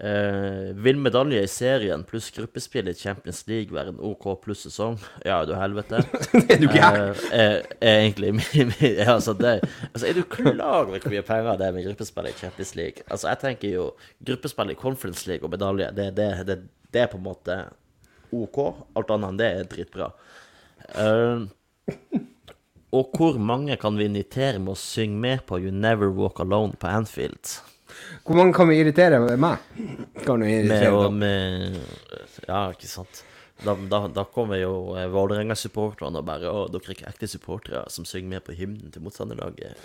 Eh, vil medalje i serien pluss gruppespill i Champions League være en OK pluss sesong? Ja, du helvete. Er du gæren? Eh, er egentlig min, min altså det, altså Er du klar over hvor mye penger det er med gruppespill i Champions League? Altså Jeg tenker jo gruppespill i Conference League og medalje, det, det, det, det er på en måte OK. Alt annet enn det er dritbra. Uh, Og hvor mange kan vi invitere med å synge med på You Never Walk Alone på Anfield? Hvor mange kan vi irritere meg? Kan du irritere med, og, med Ja, ikke sant. Da, da, da kommer jo eh, Vålerenga-supporterne og bare Å, dere er ikke ekte supportere som synger med på hymnen til motstanderlaget.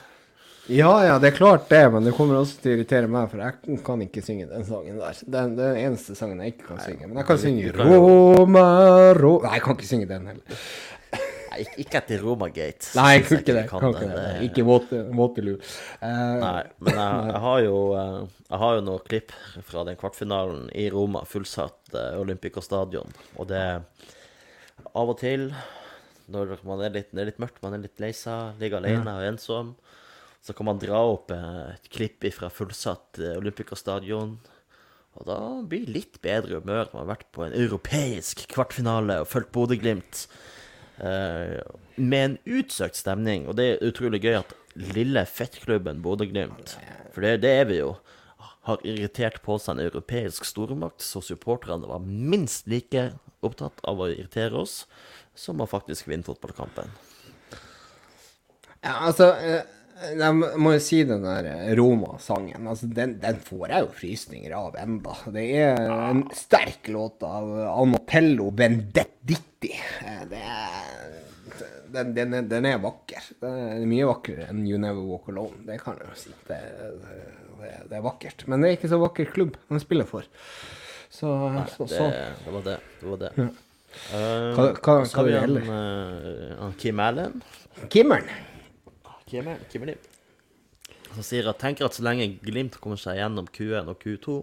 Ja, ja, det er klart det, men det kommer også til å irritere meg, for jeg kan ikke synge den sangen der. Det er den eneste sangen jeg ikke kan synge. Men jeg kan synge Roma, Ro... Nei, jeg kan ikke synge den heller. Nei, ikke- etter Romagate. Nei, jeg kan ikke det. Kan ikke det. Ikke Waterloo. Uh, Nei, men jeg, jeg har jo eh, Jeg har jo noen klipp fra den kvartfinalen i Roma, fullsatt Olympico stadion. Og det Av og til, når man er litt, det er litt mørkt, man er litt lei seg, ligger alene og ensom, så kan man dra opp eh, et klipp fra fullsatt uh, Og da blir det litt bedre humør når man har vært på en europeisk kvartfinale og fulgt Bodø-Glimt. Eh, med en utsøkt stemning. Og det er utrolig gøy at lille fettklubben Bodø-Glimt, for det, det er vi jo, har irritert på seg en europeisk stormakt, så supporterne var minst like opptatt av å irritere oss som å faktisk vinne fotballkampen. Ja, altså eh, Jeg må jo si den der eh, Roma-sangen. Altså, den, den får jeg jo frysninger av enda. Det er en sterk låt av Anatello Vendetti. Eh, Det den, den, den er vakker. Den er mye vakrere enn You Never Walk Alone. Det kan jeg jo si. Det, det, det er vakkert. Men det er ikke så vakker klubb han spiller for. Så, så, Det, så. det var det. det, var det. Eh, Hva- hva- så har hva vi han, eh, Kim Allen. Kimmeren. er, Allen. Som sier at tenker at så lenge Glimt kommer seg gjennom Q1 og Q2,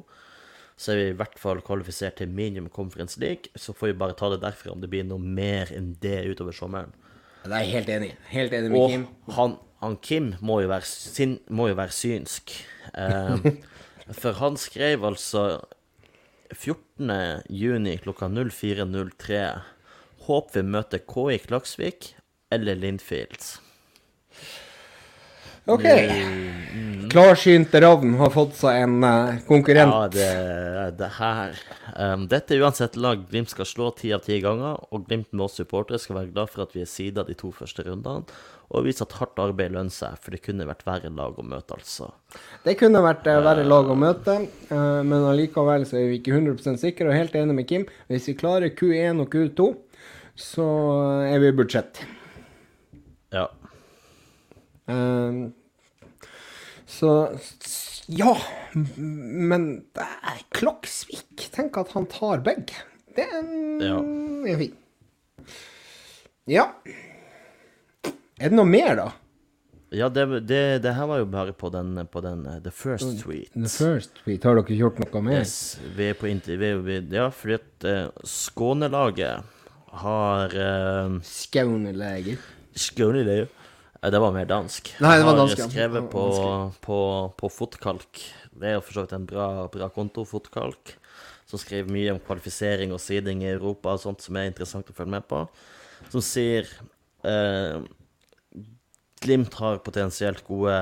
så er vi i hvert fall kvalifisert til minimum Conference League. Så får vi bare ta det derfra om det blir noe mer enn det utover sommeren. Det er jeg helt enig. Helt enig med Og Kim. han, han Kim må jo være, sin, må jo være synsk. Eh, for han skrev altså 14. juni klokka 04.03 Håp vi møter KI Klaksvik eller Lindfield. OK. Klarsynte Ravn har fått seg en uh, konkurrent. Ja, det, det her um, Dette er uansett lag Glimt skal slå ti av ti ganger, og Glimt med oss supportere skal være glad for at vi er sida de to første rundene, og vise at hardt arbeid lønner seg, for det kunne vært verre lag å møte, altså. Det kunne vært uh, verre lag å møte, uh, men allikevel så er vi ikke 100 sikre, og helt enig med Kim. Hvis vi klarer Q1 og Q2, så er vi i budsjett. Ja. Eh, så ja, men det er Klaksvik. Tenk at han tar begge. Det Ja. er fint. Ja. Er det noe mer, da? Ja, det, det, det her var jo bare på den, på den uh, The First Tweet. The first tweet, har dere gjort noe mer? Yes, vi er på intervju Ja, fordi at uh, Skånelaget har uh, Skauneleger. Skånelaget Eh, Det var mer dansk. Nei, det var dansk, ja. skrevet på, på, på Fotkalk. Det er jo for så vidt en bra, bra konto, Fotkalk, som skriver mye om kvalifisering og seeding i Europa og sånt som er interessant å følge med på. Som sier eh, Glimt har potensielt gode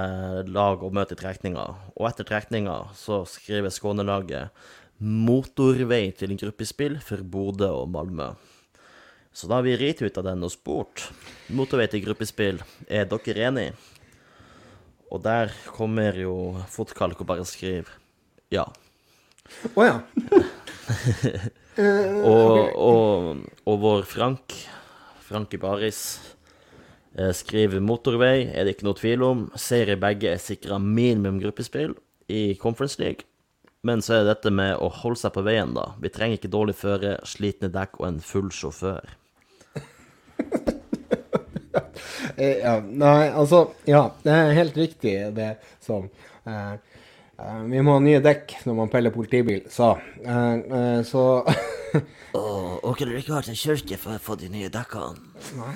lag å møte i trekninga, og etter trekninga så skriver Skånelaget motorvei til gruppespill for Bodø og Malmö. Så da har vi retweeta den og spurt motorvei til gruppespill, er dere enig? Og der kommer jo Fotkalk og bare skriver ja. Å ja. Og, og, og vår Frank, Frank Baris, eh, skriver motorvei, er det ikke noe tvil om. Seier i begge er sikra minimum gruppespill i Conference League. Men så er det dette med å holde seg på veien, da. Vi trenger ikke dårlig føre, slitne dekk og en full sjåfør. Eh, ja. Nei, altså Ja, det er helt riktig det som eh, eh, Vi må ha nye dekk når man peller politibil, sa. Eh, eh, så Åh, åker du ikke vært til kirke for å få de nye dekkene? Nei,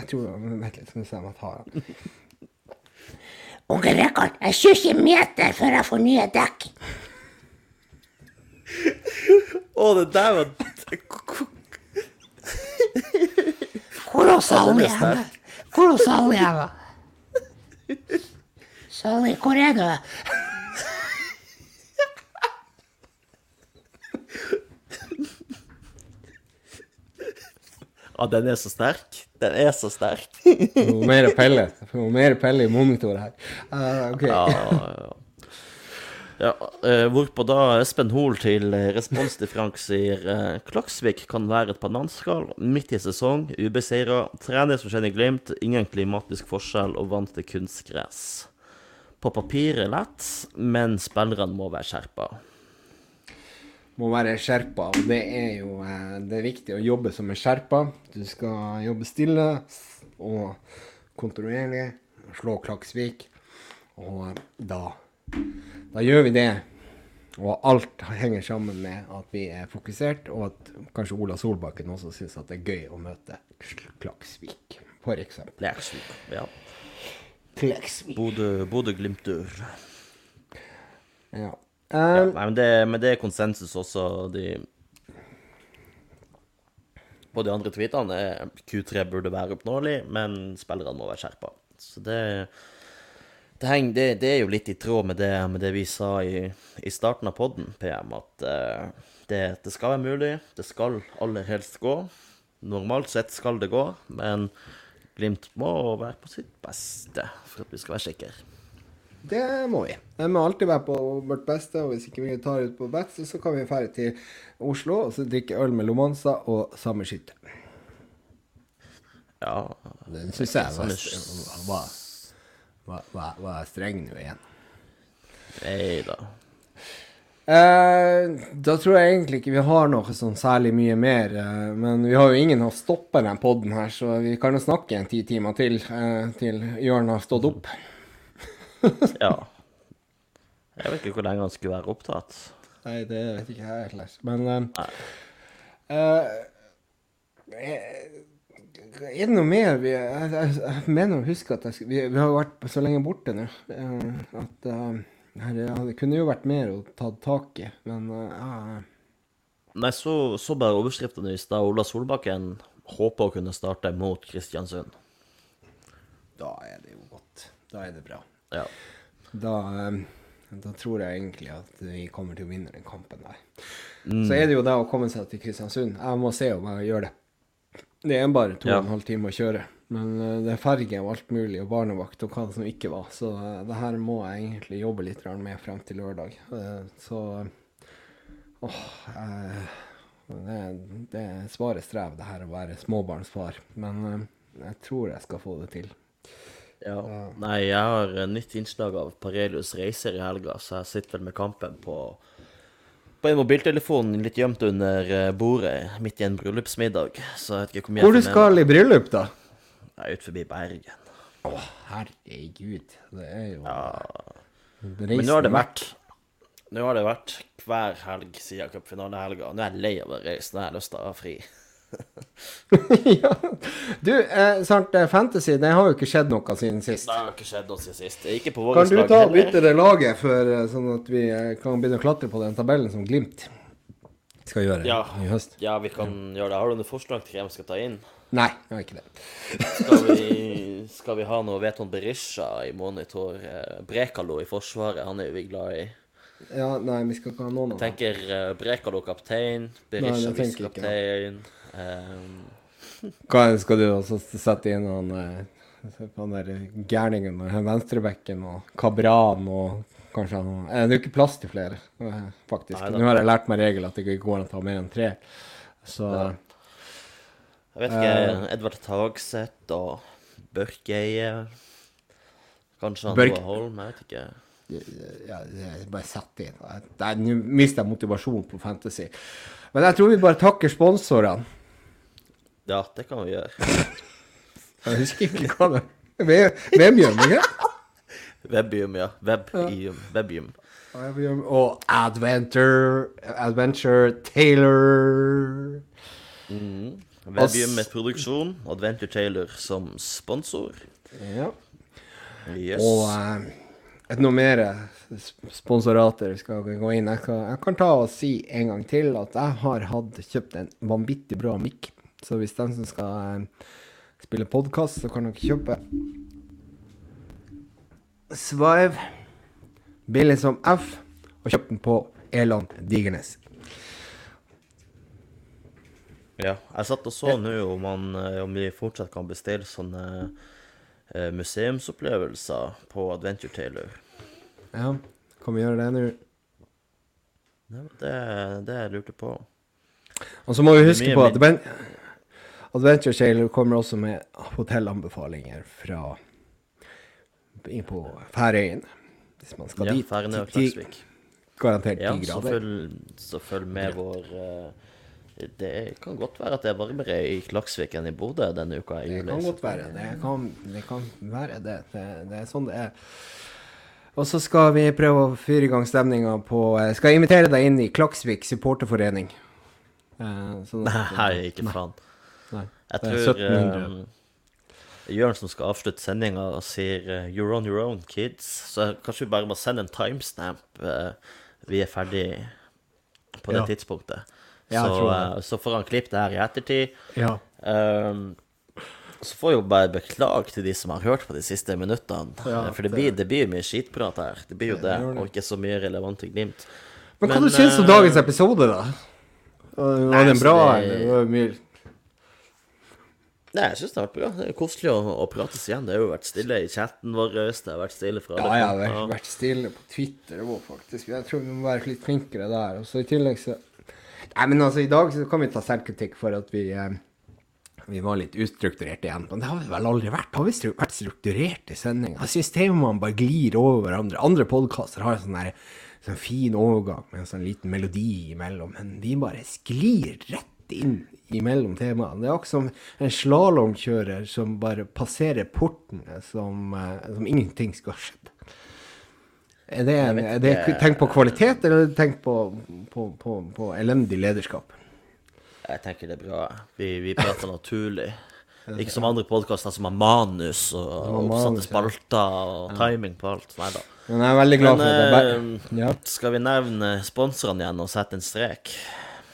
jeg tror Vent litt, skal vi se om jeg tar den. Onkel Rekord, jeg kjører ikke meter før jeg får nye dekk. Å, det der var Hvor er den er henne? Hvor er Sally hen? Sally, hvor er du? Ja, den er så sterk. Den er så sterk. Noe mer pelle. Noe mer pelle i monitoret her. Uh, okay. Ja, ja. ja eh, hvorpå da Espen Hoel til eh, respons til Frank sier eh, Klaksvik kan være et bananskall midt i sesong, ubeseira, trener som kjenner Glimt, ingen klimatisk forskjell og vant til kunstgress. På papiret lett, men spillerne må være skjerpa. Må være skjerpa, det er jo det er viktig å jobbe som en skjerpa. Du skal jobbe stille og kontinuerlig. Slå Klaksvik. Og da, da gjør vi det. Og alt henger sammen med at vi er fokusert, og at kanskje Ola Solbakken også syns at det er gøy å møte Klaksvik, for eksempel. Lersvik, ja. Klaksvik. Bodø- Bodø-Glimt-dur. Ja. Ja, Eh, nei, men det, men det er konsensus også. De På de andre tweetene er Q3 burde være oppnåelig, men spillerne må være skjerpa. Så det, det, heng, det, det er jo litt i tråd med det, med det vi sa i, i starten av podden, PM, at uh, det, det skal være mulig. Det skal aller helst gå. Normalt sett skal det gå, men Glimt må være på sitt beste for at vi skal være sikre. Det må vi. Vi må alltid være på vårt beste, og hvis ikke vi tar ut på best, så kan vi dra til Oslo og så drikke øl med Lomanza og samme skytte. Ja, Den syns jeg var, Samme var, var, var, var streng nå igjen. nei da. Eh, da tror jeg egentlig ikke vi har noe sånn særlig mye mer. eh, men vi har jo ingen å stoppe den poden her, så vi kan jo snakke en ti timer til eh, til Jørn har stått opp. Ja. Jeg vet ikke hvor lenge han skulle være opptatt. Nei, det vet ikke jeg heller. Men eh, Nei. eh, eh, Er det noe mer vi Jeg, jeg, jeg mener å huske at jeg, vi, vi har vært så lenge borte nå eh, at eh, her, det kunne jo vært mer å ta tak i, men uh, Nei, så, så bare overskriftene i stad. Ola Solbakken håper å kunne starte mot Kristiansund. da er det jo godt. Da er det bra. Ja. Da, da tror jeg egentlig at vi kommer til å vinne den kampen der. Så er det jo det å komme seg til Kristiansund. Jeg må se om jeg gjør det. Det er bare to og en halv time å kjøre. Men eh, det er ferge og alt mulig, og barnevakt og hva som ikke var. Så eh, det her må jeg egentlig jobbe litt med frem til lørdag. Eh, så åh, det, det er svare strev, det her å være småbarnsfar. Men jeg tror jeg skal få det til. ja. Nei, jeg har nytt innslag av Parelius reiser i helga, så jeg sitter vel med kampen på på en mobiltelefon litt gjemt under eh, bordet midt i en bryllupsmiddag. Så jeg vet ikke hvor mye Hvor du skal i bryllup, da? Jeg er ut forbi Bergen. Å, herregud. Det er jo Ja. Men nå har det vært Nå har det vært hver helg siden cupfinalehelga. Nå er jeg lei av å reise. Nå har jeg lyst til å ha fri. ja. Du, eh, sant, eh, Fantasy, det har jo ikke skjedd noe siden sist. Det har ikke skjedd noe siden sist. Ikke på vårt Kan du ta og bytte det laget, for, eh, sånn at vi eh, kan begynne å klatre på den tabellen som Glimt skal gjøre Ja. i høst? Ja, vi kan gjøre det. Har du noe forslag til hvem vi skal ta inn? Nei, jeg har ikke det. Skal vi, skal vi ha noe Veton Berisha i monitor? Brekalo i forsvaret, han er jo vi glad i. Ja, nei, vi skal ikke ha noen av dem. Tenker Brekalo kaptein, Berisha visekaptein. Um, Hva skal du også sette inn han, eh, han der gærningen og venstrebekken og Kabran og kanskje han eh, Det er jo ikke plass til flere, eh, faktisk. Nei. Nå har jeg lært meg regel at det ikke går an å ta mer enn tre. Så Ja. jeg vet ikke, Edvard Tagseth og Børkeie. Kanskje han Børk- Holm, jeg vet ikke. ja, bare sett inn. Nå mister jeg motivasjonen på Fantasy. Men jeg tror vi bare takker sponsorene. Ja, det kan vi gjøre. Jeg husker ikke hva det er. Ikke Webium, ja. Webium. Webium. Vebjørn Og Adventure, Adventure Taylor. Webium med produksjon. Adventure Taylor som sponsor. Ja. Yes. Og eh, et noe mer sponsorater skal gå inn. Jeg, kan, jeg kan ta og si en gang til at jeg har hatt kjøpt en vanvittig bra mic. Så hvis de som skal eh, spille podkast, så kan dere kjøpe Svive billig som F, og kjøpe den på Eland Digernes. Ja, jeg satt og så nå om, eh, om vi fortsatt kan bestille sånne eh, museumsopplevelser på Adventure Taylor. Ja, kan vi gjøre det nå? Det det jeg lurte på. Og så må vi huske på at Adven- Adventure Sailor kommer også med hotellanbefalinger fra på Færøyene. Hvis man skal Ja, dit. Færøyene og Klaksvik. Garantert Ja, ti så grader. så følg med vår eh, Det kan godt være at det er varmere i Klaksvik enn i Bodø denne uka Det kan godt være. Det kan, det kan være det. det. Det er sånn det er. Og så skal vi prøve å fyre i gang stemninga på eh, Skal jeg invitere deg inn i Klaksvik supporterforening? Eh, sånn at- Nei, ikke faen. Nei. Jeg tror 1700. Um, Jørn som skal avslutte sendinga, sier uh, 'you're on your own, kids'. Så kanskje vi bare må sende en timestamp. Uh, vi er ferdig på det Ja. tidspunktet. Ja, så, uh, eh, så får han klippe det her i ettertid. Ja. Um, så får jeg jo bare beklage til de som har hørt på de siste minuttene. Ja, Eh, For det blir, det blir mye skitprat her. Det blir jo det, det. og ikke så mye relevant til Glimt. Men hva Men, du syns om eh, dagens episode, da? Var den bra, det- eller? Nei, jeg syns det har vært bra. Det er koselig å, å prates igjen. Det har jo vært stille i chatten vår, det har vært stille fra Ja, jeg har vært, vært stille på Twitter òg, faktisk. Jeg tror vi må være litt flinkere der. Og så i tillegg så Nei, men altså, i dag så kan vi ta selvkritikk for at vi eh, vi var litt ustrukturerte igjen. Men det har vi vel aldri vært. Har vi stru vært strukturert i sendinga? Jeg syns temaene bare glir over hverandre. Andre podkaster har en sånn der sånn fin overgang med en sånn liten melodi imellom, men vi bare sklir rett inn imellom temaene. Det er akkurat som en slalåmkjører som bare passerer portene som, eh, som ingenting skal skje. Er det, vet er det tenk på kvalitet, eller er tenk på, på, på, på elendig lederskap? Jeg tenker det er bra. Vi, vi prater naturlig. Ikke som andre podkaster som har manus og oppsatte spalter og timing på alt. Nei da. Men jeg er veldig glad for det bare eh, ja. skal vi nevne sponsorene igjen og sette en strek?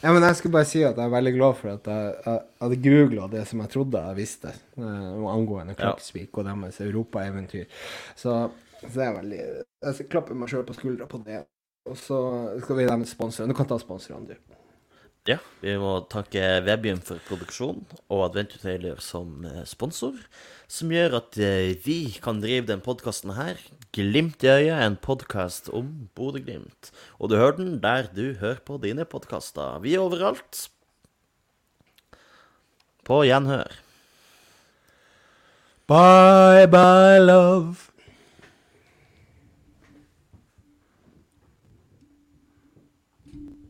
Ja, men jeg skulle bare si at jeg er veldig glad for at jeg, jeg hadde googla det som jeg trodde jeg visste uh, angående Klaksvik og deres europaeventyr. Så, så det er veldig Jeg skal klappe meg sjøl på skuldra på det. Og så skal vi nevne sponsorene. Du kan ta sponsorene, du. Ja, vi må takke Webium for produksjon og Adventure som eh, sponsor, som gjør at eh, vi kan drive den podkasten her. Glimt i øyet, en podkast om Bodø-Glimt. Og du hører den der du hører på dine podkaster. Vi er overalt. På gjenhør. Bye, bye, love.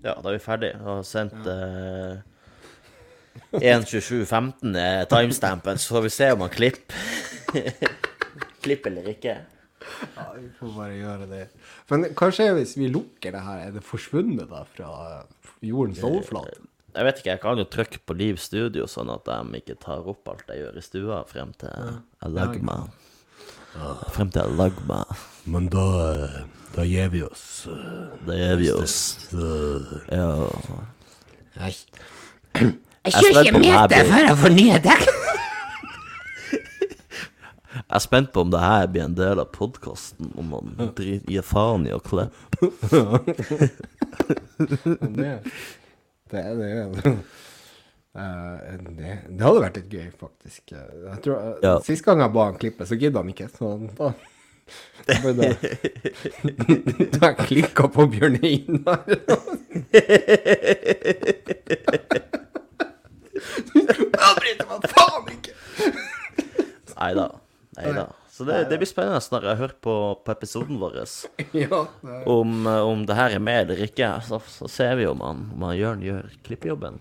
Ja, da er vi ferdige. Og har sendt eh, 1.27,15 er timestampen, så får vi se om han klipper. klipper eller ikke. Ja, vi får bare gjøre det. Men hva skjer hvis vi lukker det her? Er det forsvunnet da fra jordens overflate? Jeg vet ikke, jeg kan jo trykke på Liv Studio, sånn at de ikke tar opp alt jeg gjør i stua frem til jeg legger meg. Frem til meg. Men da, da gir vi oss. Da gir vi oss. Ja. Jeg Jeg kjører ikke meter før jeg får nye dekk. Jeg er spent på om det her blir en del av podkasten, om man gir faen i å klippe. Det, det, det, det, Eh, det, det hadde vært litt gøy, faktisk. Jeg tror, eh, Ja. Sist gang jeg ba han klippe, så gidda han ikke. Så da da Da jeg klikka på Bjørn Einar Jeg meg faen ikke! Nei da. Nei da. Så det, det blir spennende når jeg hører på, på episoden vår Ja, om, eh, om det her er med eller ikke. Så, så ser vi om han, om han Jørn gjør klippejobben.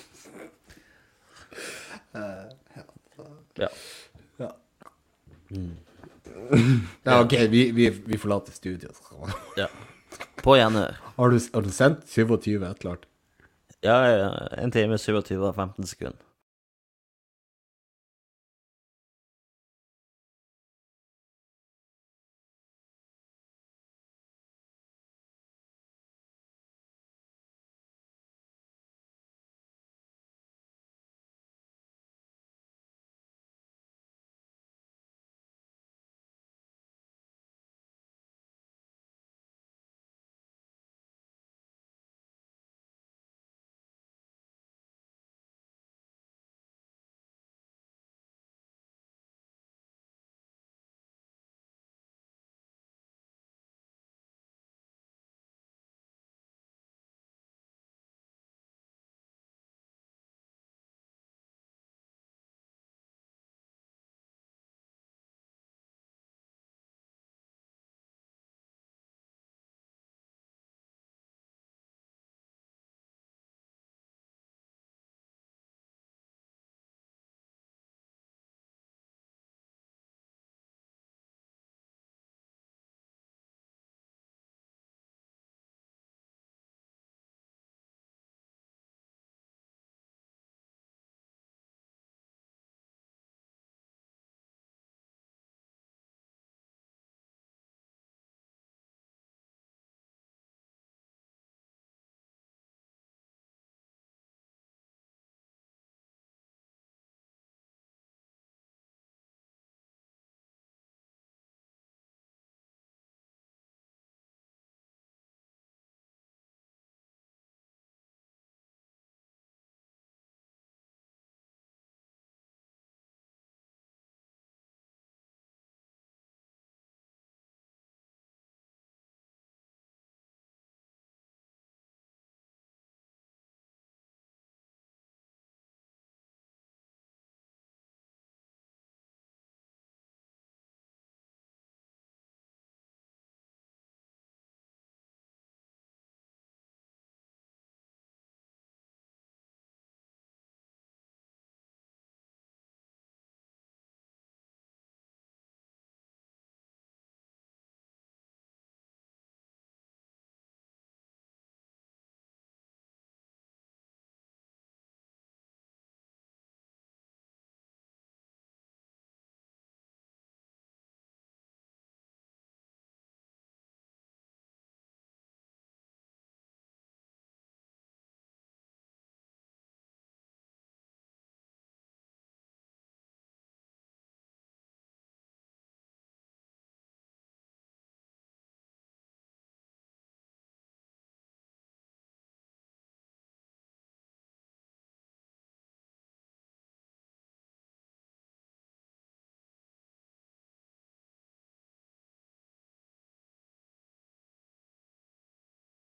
ja. Ja, ok, vi, vi, vi forlater studio. ja. På gjenhør. Har du, har du sendt 27 et eller annet? Ja, ja, ja. En time, 27 og 15 sekunder.